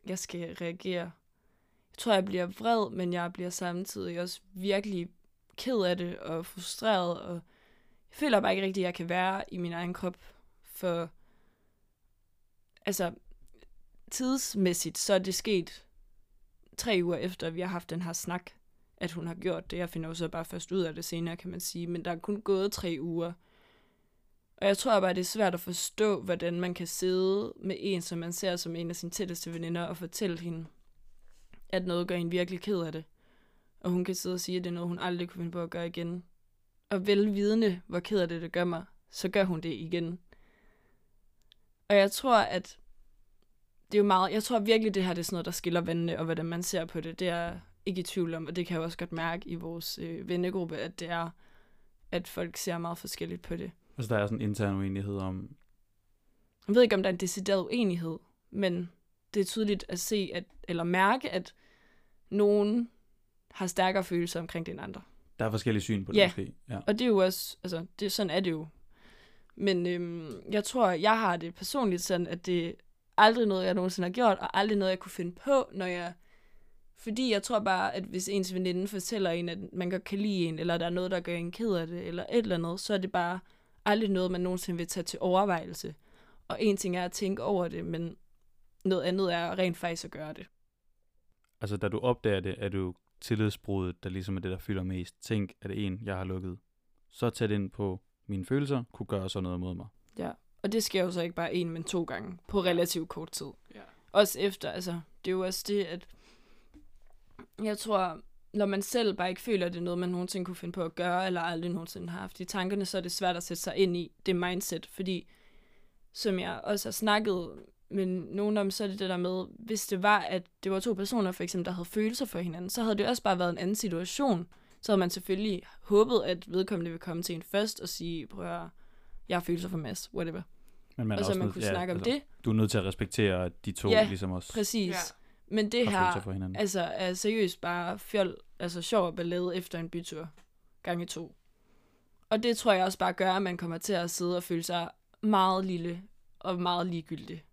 S3: jeg skal reagere. Tror, jeg bliver vred, men jeg bliver samtidig også virkelig ked af det og frustreret. Og jeg føler bare ikke rigtigt, at jeg kan være i min egen krop. For altså, tidsmæssigt, så er det sket tre uger efter, at vi har haft den her snak, at hun har gjort det. Jeg finder jo så bare først ud af det senere, kan man sige. Men der er kun gået tre uger. Og jeg tror bare, det er svært at forstå, hvordan man kan sidde med en, som man ser som en af sine tætteste veninder, og fortælle hende, at noget gør en virkelig ked af det. Og hun kan sidde og sige, at det er noget, hun aldrig kunne finde på at gøre igen. Og velvidende, hvor ked af det, det gør mig, så gør hun det igen. Og jeg tror, at det er jo meget, jeg tror virkelig, det her det er sådan noget, der skiller vandene, og hvordan man ser på det, det er ikke i tvivl om, og det kan jeg også godt mærke i vores øh, vennegruppe, at det er, at folk ser meget forskelligt på det.
S2: Altså, der er sådan en intern uenighed om...
S3: Jeg ved ikke, om der er en decideret uenighed, men det er tydeligt at se, at, eller mærke, at nogen har stærkere følelser omkring det end andre.
S2: Der er forskellige syn på det,
S3: Ja.
S2: måske. Ja.
S3: Og det er jo også, altså, det, sådan er det jo. Men øhm, jeg tror, jeg har det personligt sådan, at det er aldrig noget, jeg nogensinde har gjort, og aldrig noget, jeg kunne finde på, når jeg... Fordi jeg tror bare, at hvis ens veninde fortæller en, at man godt kan lide en, eller der er noget, der gør en ked af det, eller et eller andet, så er det bare aldrig noget, man nogensinde vil tage til overvejelse. Og en ting er at tænke over det, men noget andet er rent faktisk at gøre det.
S2: Altså, da du opdager det, er du tillidsbruddet, der ligesom er det, der fylder mest. Tænk, at det er en, jeg har lukket så tæt ind på mine følelser, kunne gøre sådan noget mod mig.
S3: Ja. Og det sker jo så ikke bare en, men to gange på relativt kort tid.
S1: Ja.
S3: Også efter, altså, det er jo også det, at jeg tror, når man selv bare ikke føler, at det er noget, man nogensinde kunne finde på at gøre, eller aldrig nogensinde har haft i tankerne, så er det svært at sætte sig ind i det mindset, fordi som jeg også har snakket med nogen om, så er det det der med, hvis det var, at det var to personer, for eksempel, der havde følelser for hinanden, så havde det også bare været en anden situation. Så havde man selvfølgelig håbet, at vedkommende ville komme til en først og sige, prøv at høre, jeg har følelser for Mads, whatever.
S2: Men man
S3: og så man kunne snakke om
S2: altså,
S3: det.
S2: Du er nødt til at respektere, at de to
S3: Ja,
S2: ligesom også
S3: Præcis.
S1: Ja.
S3: Ja. Men det her, altså, er seriøst bare fjol, altså sjov og ballade efter en bytur. Gange to. Og det tror jeg også bare gør, at man kommer til at sidde og føle sig meget lille og meget ligegyldig.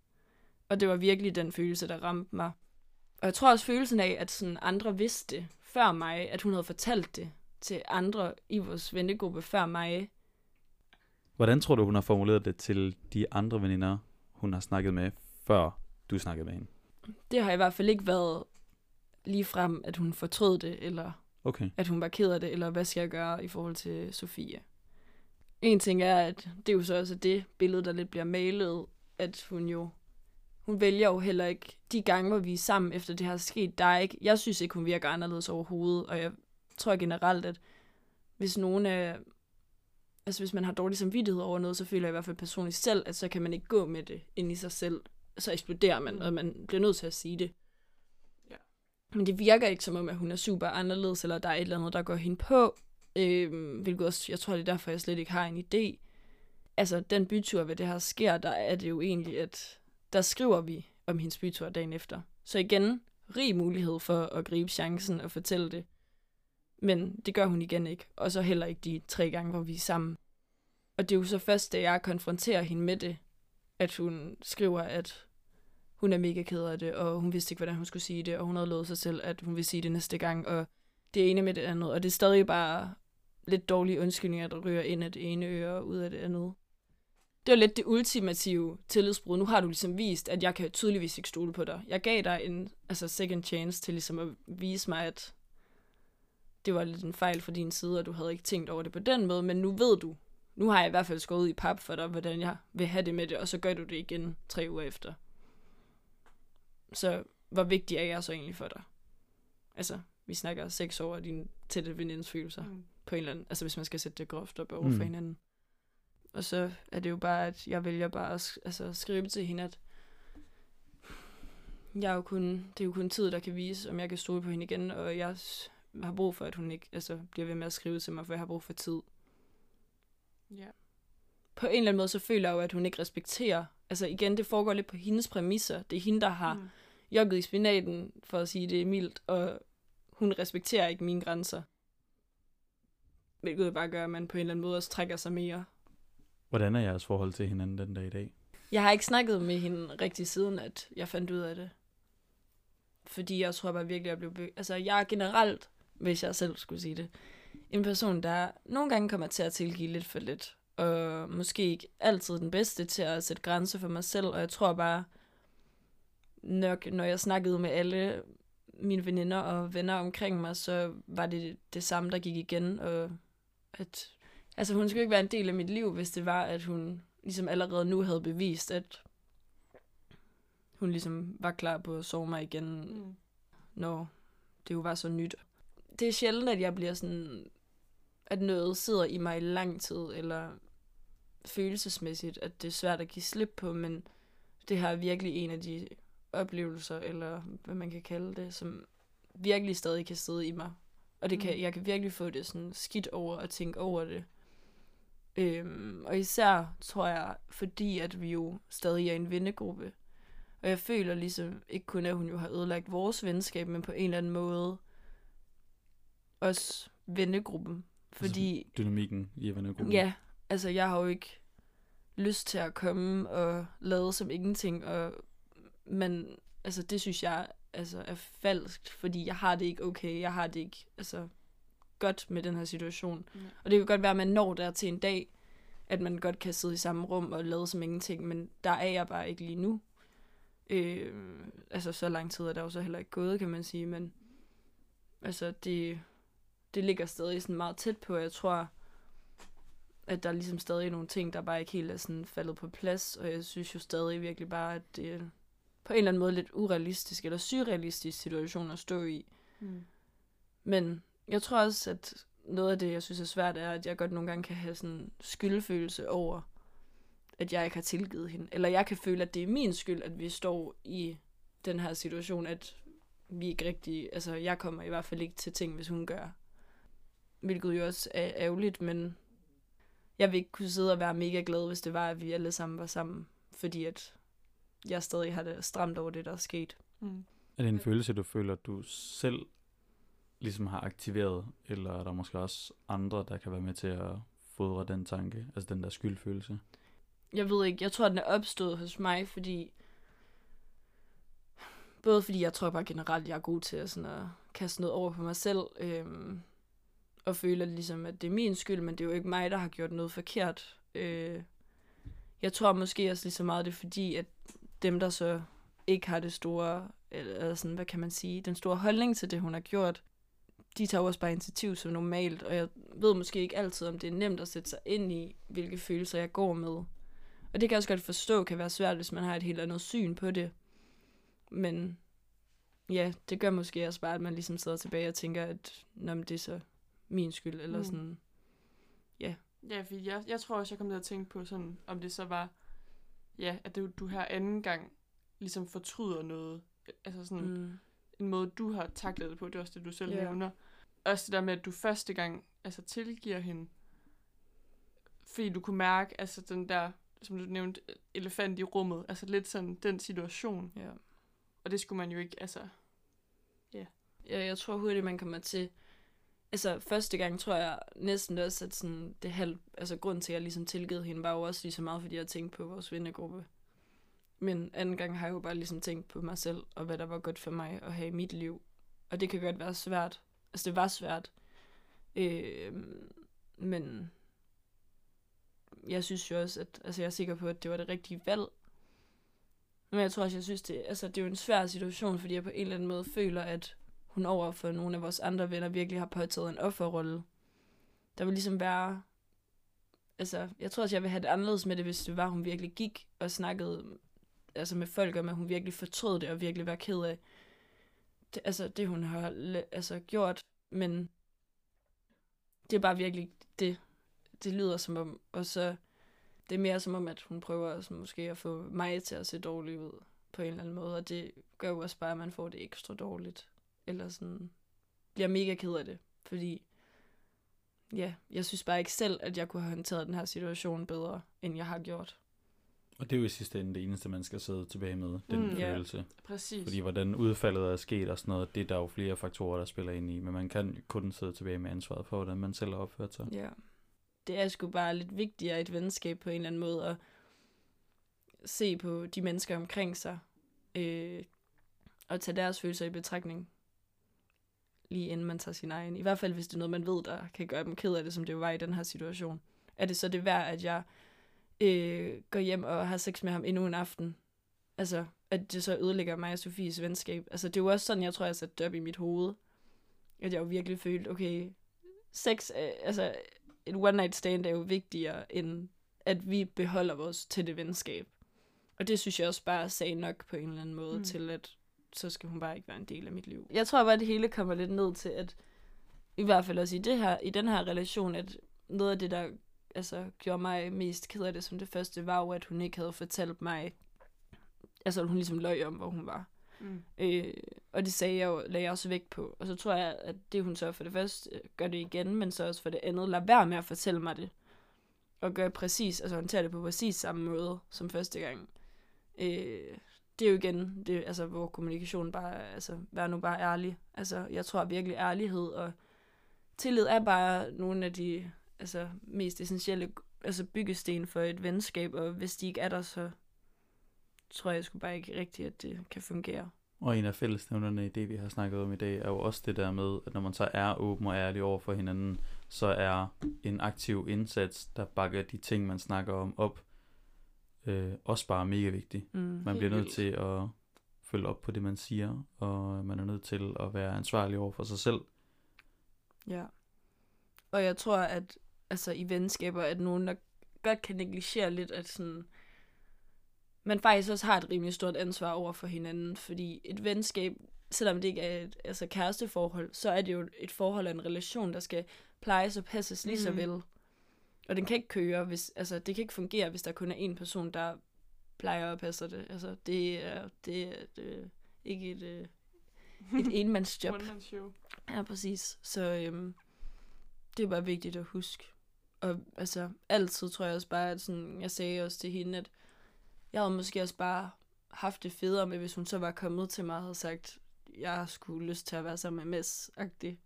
S3: Og det var virkelig den følelse, der ramte mig. Og jeg tror også følelsen af, at sådan andre vidste det før mig, at hun havde fortalt det til andre i vores vennegruppe før mig.
S2: Hvordan tror du, hun har formuleret det til de andre veninder, hun har snakket med, før du snakkede med hende?
S3: Det har i hvert fald ikke været lige frem, at hun fortrød det, eller
S2: Okay.
S3: at hun var ked af det, eller hvad skal jeg gøre i forhold til Sofie. En ting er, at det er jo så også det billede, der lidt bliver malet, at hun jo, hun vælger jo heller ikke, de gange, hvor vi er sammen efter det her er sket, der er ikke, jeg synes ikke, hun virker anderledes overhovedet, og jeg tror generelt, at hvis nogen er, altså hvis man har dårlig samvittighed over noget, så føler jeg i hvert fald personligt selv, at så kan man ikke gå med det ind i sig selv, så eksploderer man, og man bliver nødt til at sige det. Men det virker ikke som om, at hun er super anderledes, eller der er et eller andet, der går hende på. Øhm, hvilket også, jeg tror, det er derfor, jeg slet ikke har en idé. Altså, den bytur, ved det her sker, der er det jo egentlig, at der skriver vi om hendes bytur dagen efter. Så igen, rig mulighed for at gribe chancen og fortælle det. Men det gør hun igen ikke. Og så heller ikke de tre gange, hvor vi er sammen. Og det er jo så først, da jeg konfronterer hende med det, at hun skriver, at hun er mega ked af det, og hun vidste ikke, hvordan hun skulle sige det, og hun havde lovet sig selv, at hun ville sige det næste gang, og det ene med det andet, og det er stadig bare lidt dårlige undskyldninger, der ryger ind af det ene øre og ud af det andet. Det var lidt det ultimative tillidsbrud. Nu har du ligesom vist, at jeg kan tydeligvis ikke stole på dig. Jeg gav dig en altså second chance til ligesom at vise mig, at det var lidt en fejl fra din side, og du havde ikke tænkt over det på den måde, men nu ved du. Nu har jeg i hvert fald skåret i pap for dig, hvordan jeg vil have det med det, og så gør du det igen tre uger efter. Så hvor vigtig er jeg så egentlig for dig? Altså, vi snakker seks år af din tætte venindes følelser
S1: Mm.
S3: på en eller anden, altså hvis man skal sætte det groft op over mm. for hinanden. Og så er det jo bare, at jeg vælger bare at altså, skrive til hende, at jeg er jo kun, det er jo kun tid, der kan vise, om jeg kan stole på hende igen, og jeg har brug for, at hun ikke altså, bliver ved med at skrive til mig, for jeg har brug for tid.
S1: Ja.
S3: På en eller anden måde, så føler jeg jo, at hun ikke respekterer, altså igen, det foregår lidt på hendes præmisser. Det er hende, der har
S1: Mm.
S3: jogget i spinaten, for at sige det mildt, og hun respekterer ikke mine grænser. Hvilket bare gør, at man på en eller anden måde også trækker sig mere.
S2: Hvordan er jeres forhold til hinanden den dag i dag?
S3: Jeg har ikke snakket med hende rigtig siden, at jeg fandt ud af det. Fordi jeg tror bare virkelig, at jeg blev... Altså, jeg er generelt, hvis jeg selv skulle sige det, en person, der nogle gange kommer til at tilgive lidt for lidt. Og måske ikke altid den bedste til at sætte grænser for mig selv. Og jeg tror bare, nok når jeg snakkede med alle mine veninder og venner omkring mig, så var det det samme, der gik igen, og at, altså hun skulle ikke være en del af mit liv, hvis det var, at hun ligesom allerede nu havde bevist, at hun ligesom var klar på at sove mig igen,
S1: Mm.
S3: når det jo var så nyt. Det er sjældent, at jeg bliver sådan, at noget sidder i mig i lang tid, eller følelsesmæssigt, at det er svært at give slip på, men det her er virkelig en af de oplevelser, eller hvad man kan kalde det, som virkelig stadig kan sidde i mig. Og det kan,
S1: Mm.
S3: jeg kan virkelig få det sådan skidt over at tænke over det. Øhm, og især tror jeg, fordi at vi jo stadig er en vennegruppe. Og jeg føler ligesom, ikke kun at hun jo har ødelagt vores venskab, men på en eller anden måde også vennegruppen. Fordi
S2: Dynamikken i vennegruppen.
S3: Ja, altså jeg har jo ikke lyst til at komme og lade som ingenting, og men altså det synes jeg altså er falskt, fordi jeg har det ikke okay, jeg har det ikke altså godt med den her situation.
S1: Ja.
S3: Og det kan godt være, at man når der til en dag, at man godt kan sidde i samme rum og lade som ingenting, men der er jeg bare ikke lige nu. Øh, altså så lang tid er der jo så heller ikke gået, kan man sige, men altså det, det ligger stadig sådan meget tæt på, jeg tror, at der er ligesom stadig nogle ting, der bare ikke helt er sådan faldet på plads, og jeg synes jo stadig virkelig bare, at det er på en eller anden måde lidt urealistisk eller surrealistisk situation at stå i.
S1: Mm.
S3: Men jeg tror også, at noget af det, jeg synes er svært, er, at jeg godt nogle gange kan have sådan skyldfølelse over, at jeg ikke har tilgivet hende. Eller jeg kan føle, at det er min skyld, at vi står i den her situation, at vi ikke rigtig, altså jeg kommer i hvert fald ikke til ting, hvis hun gør. Hvilket jo også er ærgerligt, men jeg vil ikke kunne sidde og være mega glad, hvis det var, at vi alle sammen var sammen. Fordi at jeg stadig har det stramt over det, der er sket.
S1: Mm.
S2: Er det en følelse, du føler, at du selv ligesom har aktiveret, eller er der måske også andre, der kan være med til at fodre den tanke, altså den der skyldfølelse?
S3: jeg ved ikke, jeg tror, den er opstået hos mig, fordi... Både fordi jeg tror bare generelt, jeg er god til at, sådan at kaste noget over på mig selv, øhm, og føle ligesom, at det er min skyld, men det er jo ikke mig, der har gjort noget forkert. Øh, jeg tror måske også lige så meget, det er fordi, at dem, der så ikke har det store, eller sådan, hvad kan man sige, den store holdning til det, hun har gjort, de tager også bare initiativ som normalt, og jeg ved måske ikke altid, om det er nemt at sætte sig ind i, hvilke følelser jeg går med. Og det kan jeg også godt forstå kan være svært, hvis man har et helt andet syn på det. Men ja, det gør måske også bare, at man ligesom sidder tilbage og tænker, at Nå, men det er så min skyld, eller
S1: Mm.
S3: sådan.
S1: Ja, for jeg, jeg tror også, jeg kom til at tænke på sådan, om det så var, ja, at det, du her anden gang ligesom fortryder noget. Altså sådan mm. En måde, du har taklet det på, det er også det, du selv
S3: Ja.
S1: yeah. nævner. Også det der med, at du første gang altså tilgiver hende, fordi du kunne mærke, altså den der, som du nævnte, elefant i rummet, altså lidt sådan den situation.
S3: Ja.
S1: Og det skulle man jo ikke, altså,
S3: ja. Jeg tror hurtigt, man kommer til... Altså, første gang tror jeg næsten også, at sådan, det halv, altså, grund til, at jeg ligesom tilgivet hende, var jo også lige så meget, fordi jeg tænkte på vores vennegruppe. Men anden gang har jeg jo bare ligesom tænkt på mig selv, og hvad der var godt for mig at have i mit liv. Og det kan godt være svært. Altså, det var svært. Øh, men jeg synes jo også, at altså, jeg er sikker på, at det var det rigtige valg. Men jeg tror også, jeg synes, det, altså, det er jo en svær situation, fordi jeg på en eller anden måde føler, at hun over for nogle af vores andre venner virkelig har påtaget en offerrolle. Der vil ligesom være... Altså, jeg tror også, jeg vil have det anderledes med det, hvis det var, hun virkelig gik og snakkede altså med folk om, at hun virkelig fortrød det og virkelig var ked af det, altså, det, hun har altså, gjort. Men det er bare virkelig det, det lyder som om. Og så det er mere som om, at hun prøver altså, måske at få mig til at se dårlig ud på en eller anden måde. Og det gør jo også bare, at man får det ekstra dårligt. Eller sådan bliver mega ked af det. Fordi ja, jeg synes bare ikke selv, at jeg kunne have håndteret den her situation bedre, end jeg har gjort.
S2: Og det er jo i sidste ende det eneste, man skal sidde tilbage med, den
S1: Mm.
S2: følelse.
S1: præcis.
S2: Fordi hvordan udfaldet er sket og sådan noget, det er der jo flere faktorer, der spiller ind i. Men man kan kun sidde tilbage med ansvaret for, hvordan man selv har opført sig.
S3: Ja. Det er sgu bare lidt vigtigere et venskab på en eller anden måde at se på de mennesker omkring sig øh, og tage deres følelser i betragtning lige inden man tager sin egen. I hvert fald, hvis det er noget, man ved, der kan gøre dem ked af det, som det jo var i den her situation. Er det så det værd, at jeg øh, går hjem og har sex med ham endnu en aften? altså, at det så ødelægger mig og Sofies venskab. Altså, det er jo også sådan, jeg tror, jeg satte det op i mit hoved. At jeg jo virkelig følte, okay, sex, er- altså, et one night stand er jo vigtigere, end at vi beholder vores tætte venskab. Og det synes jeg også bare sagde nok på en eller anden måde
S1: mm.
S3: til, at så skal hun bare ikke være en del af mit liv. Jeg tror bare, at det hele kommer lidt ned til, at i hvert fald også i, det her, i den her relation, at noget af det, der altså, gjorde mig mest ked af det som det første, var jo, at hun ikke havde fortalt mig, altså hun ligesom løg om, hvor hun var.
S1: Mm.
S3: Øh, og det sagde jeg jo, lagde jeg også vægt på. Og så tror jeg, at det hun så for det første øh, gør det igen, men så også for det andet, lader være med at fortælle mig det. Og gøre præcis, altså håndtere det på præcis samme måde som første gang. Øh, det er jo igen, det, altså, hvor kommunikation bare, altså, vær nu bare ærlig. Altså, jeg tror virkelig ærlighed og tillid er bare nogle af de altså, mest essentielle altså, byggesten for et venskab, og hvis de ikke er der, så tror jeg sgu bare ikke rigtigt, at det kan fungere.
S2: Og en af fællesnævnerne i det, vi har snakket om i dag, er jo også det der med, at når man så er åben og ærlig over for hinanden, så er en aktiv indsats, der bakker de ting, man snakker om op, øh, også bare mega vigtig.
S3: Mm.
S2: Man bliver nødt
S1: vildt.
S2: til at følge op på det, man siger, og man er nødt til at være ansvarlig over for sig selv.
S3: Ja. Og jeg tror, at altså, i venskaber, at nogen, der godt kan negligere lidt, at sådan, man faktisk også har et rimelig stort ansvar over for hinanden, fordi et venskab, selvom det ikke er et altså kæresteforhold, så er det jo et forhold og en relation, der skal plejes og passes lige så
S1: Mhm.
S3: vel. Og den kan ikke køre, hvis, altså det kan ikke fungere, hvis der kun er en person, der plejer og passer det. Altså det er, det er et, øh, ikke et, øh, et enmandsjob.
S1: One man show.
S3: Ja, præcis. Så øhm, det er bare vigtigt at huske. Og altså, altid tror jeg også bare, at sådan, jeg sagde også til hende, at jeg havde måske også bare haft det federe med, hvis hun så var kommet til mig og havde sagt, jeg skulle lyst til at være sammen med Mads-agtig.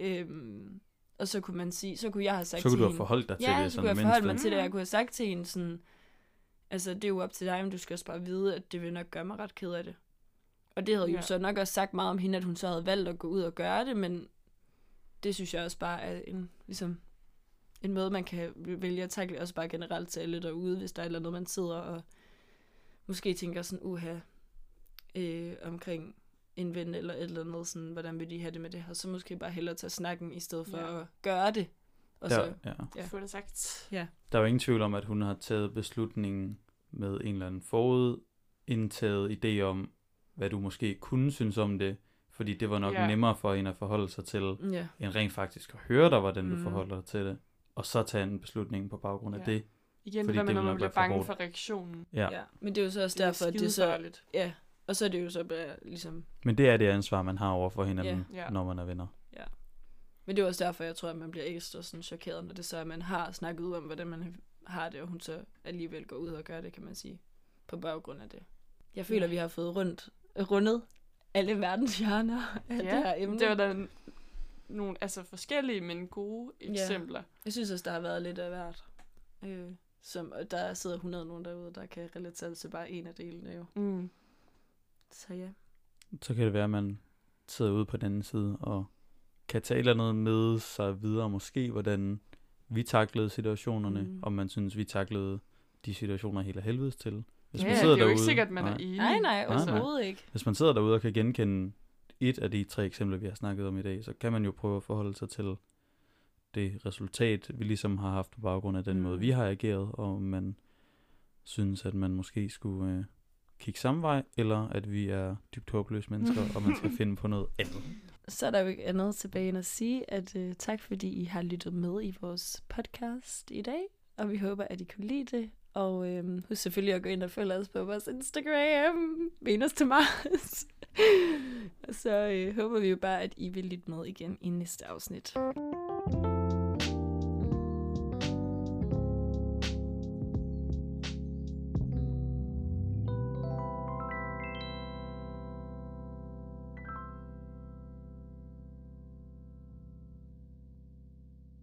S3: Øhm, og så kunne man sige, så kunne jeg have sagt
S2: Så kunne
S3: til
S2: du have
S3: hende,
S2: forholdt dig til
S3: ja,
S2: det
S3: så kunne jeg forholde mig til det. Jeg kunne have sagt til hende sådan, altså det er jo op til dig, men du skal også bare vide, at det vil nok gøre mig ret ked af det. Og det havde. Ja. jo så nok også sagt meget om hende, at hun så havde valgt at gå ud og gøre det, men det synes jeg også bare er en, ligesom, en måde, man kan vælge at takle også bare generelt til alle derude, hvis der er et eller andet, man sidder og måske tænker sådan, uha, øh, omkring en ven eller et eller andet, sådan, hvordan vil de have det med det her, så måske bare hellere tage snakken, i stedet for
S1: Ja.
S3: at gøre det. Og
S2: Der,
S3: så,
S2: ja.
S3: Ja.
S1: Ja. Få det sagt.
S3: ja.
S2: der er jo ingen tvivl om, at hun har taget beslutningen med en eller anden forudindtaget idé om, hvad du måske kunne synes om det, fordi det var nok
S1: Ja.
S2: nemmere for hende at forholde sig til,
S3: Ja.
S2: end rent faktisk at høre dig, hvordan du
S3: Mm.
S2: forholder dig til det, og så tage en beslutning på baggrund af
S1: Ja.
S2: det.
S1: Igen,
S2: Fordi
S1: det med, når man bliver bange for reaktionen.
S2: Ja.
S3: Ja, men det er jo så også
S1: Det er
S3: derfor, at det så...
S1: skidefarligt.
S3: Ja, og så er det jo så bare ligesom...
S2: Men det er det ansvar, man har over for hinanden,
S1: Ja. Ja.
S2: når man er venner.
S3: Men det er også derfor, jeg tror, at man bliver ekstra sådan chokeret, når det så er, at man har snakket ud om, hvordan man har det, og hun så alligevel går ud og gør det, kan man sige, på baggrund af det. Jeg føler,
S1: Ja.
S3: at vi har fået rundt, rundet alle verdens hjørner af det her emne.
S1: det var da nogle altså forskellige, men gode
S3: Ja.
S1: eksempler.
S3: Jeg synes også, der har været lidt af hvert. Øh, som, og der sidder 100 nogen derude, der kan relatere til bare en af delene jo.
S1: Mm.
S3: Så ja.
S2: Så kan det være, at man sidder ude på den anden side og kan tage et eller andet med sig videre, måske hvordan vi taklede situationerne,
S3: Mm.
S2: om man synes, vi taklede de situationer helt af helvedes til. Hvis
S1: Ja,
S2: man
S1: det er
S2: sidder
S1: jo
S2: derude,
S1: ikke sikkert, man
S2: nej.
S1: er enig.
S3: Nej, nej,
S2: nej.
S3: overhovedet ikke.
S2: Hvis man sidder derude og kan genkende et af de tre eksempler, vi har snakket om i dag, så kan man jo prøve at forholde sig til det resultat, vi ligesom har haft på baggrund af den
S3: Mm.
S2: måde, vi har ageret, og man synes, at man måske skulle øh, kigge samme vej, eller at vi er dybt håbløse mennesker, og man skal finde på noget andet.
S3: Så er der jo ikke andet tilbage end at sige, at uh, tak fordi I har lyttet med i vores podcast i dag, og vi håber, at I kunne lide det. Og øhm, husk selvfølgelig at gå ind og følge os på vores Instagram, Venus til Mars. så øh, håber vi jo bare, at I vil lytte med igen i næste afsnit.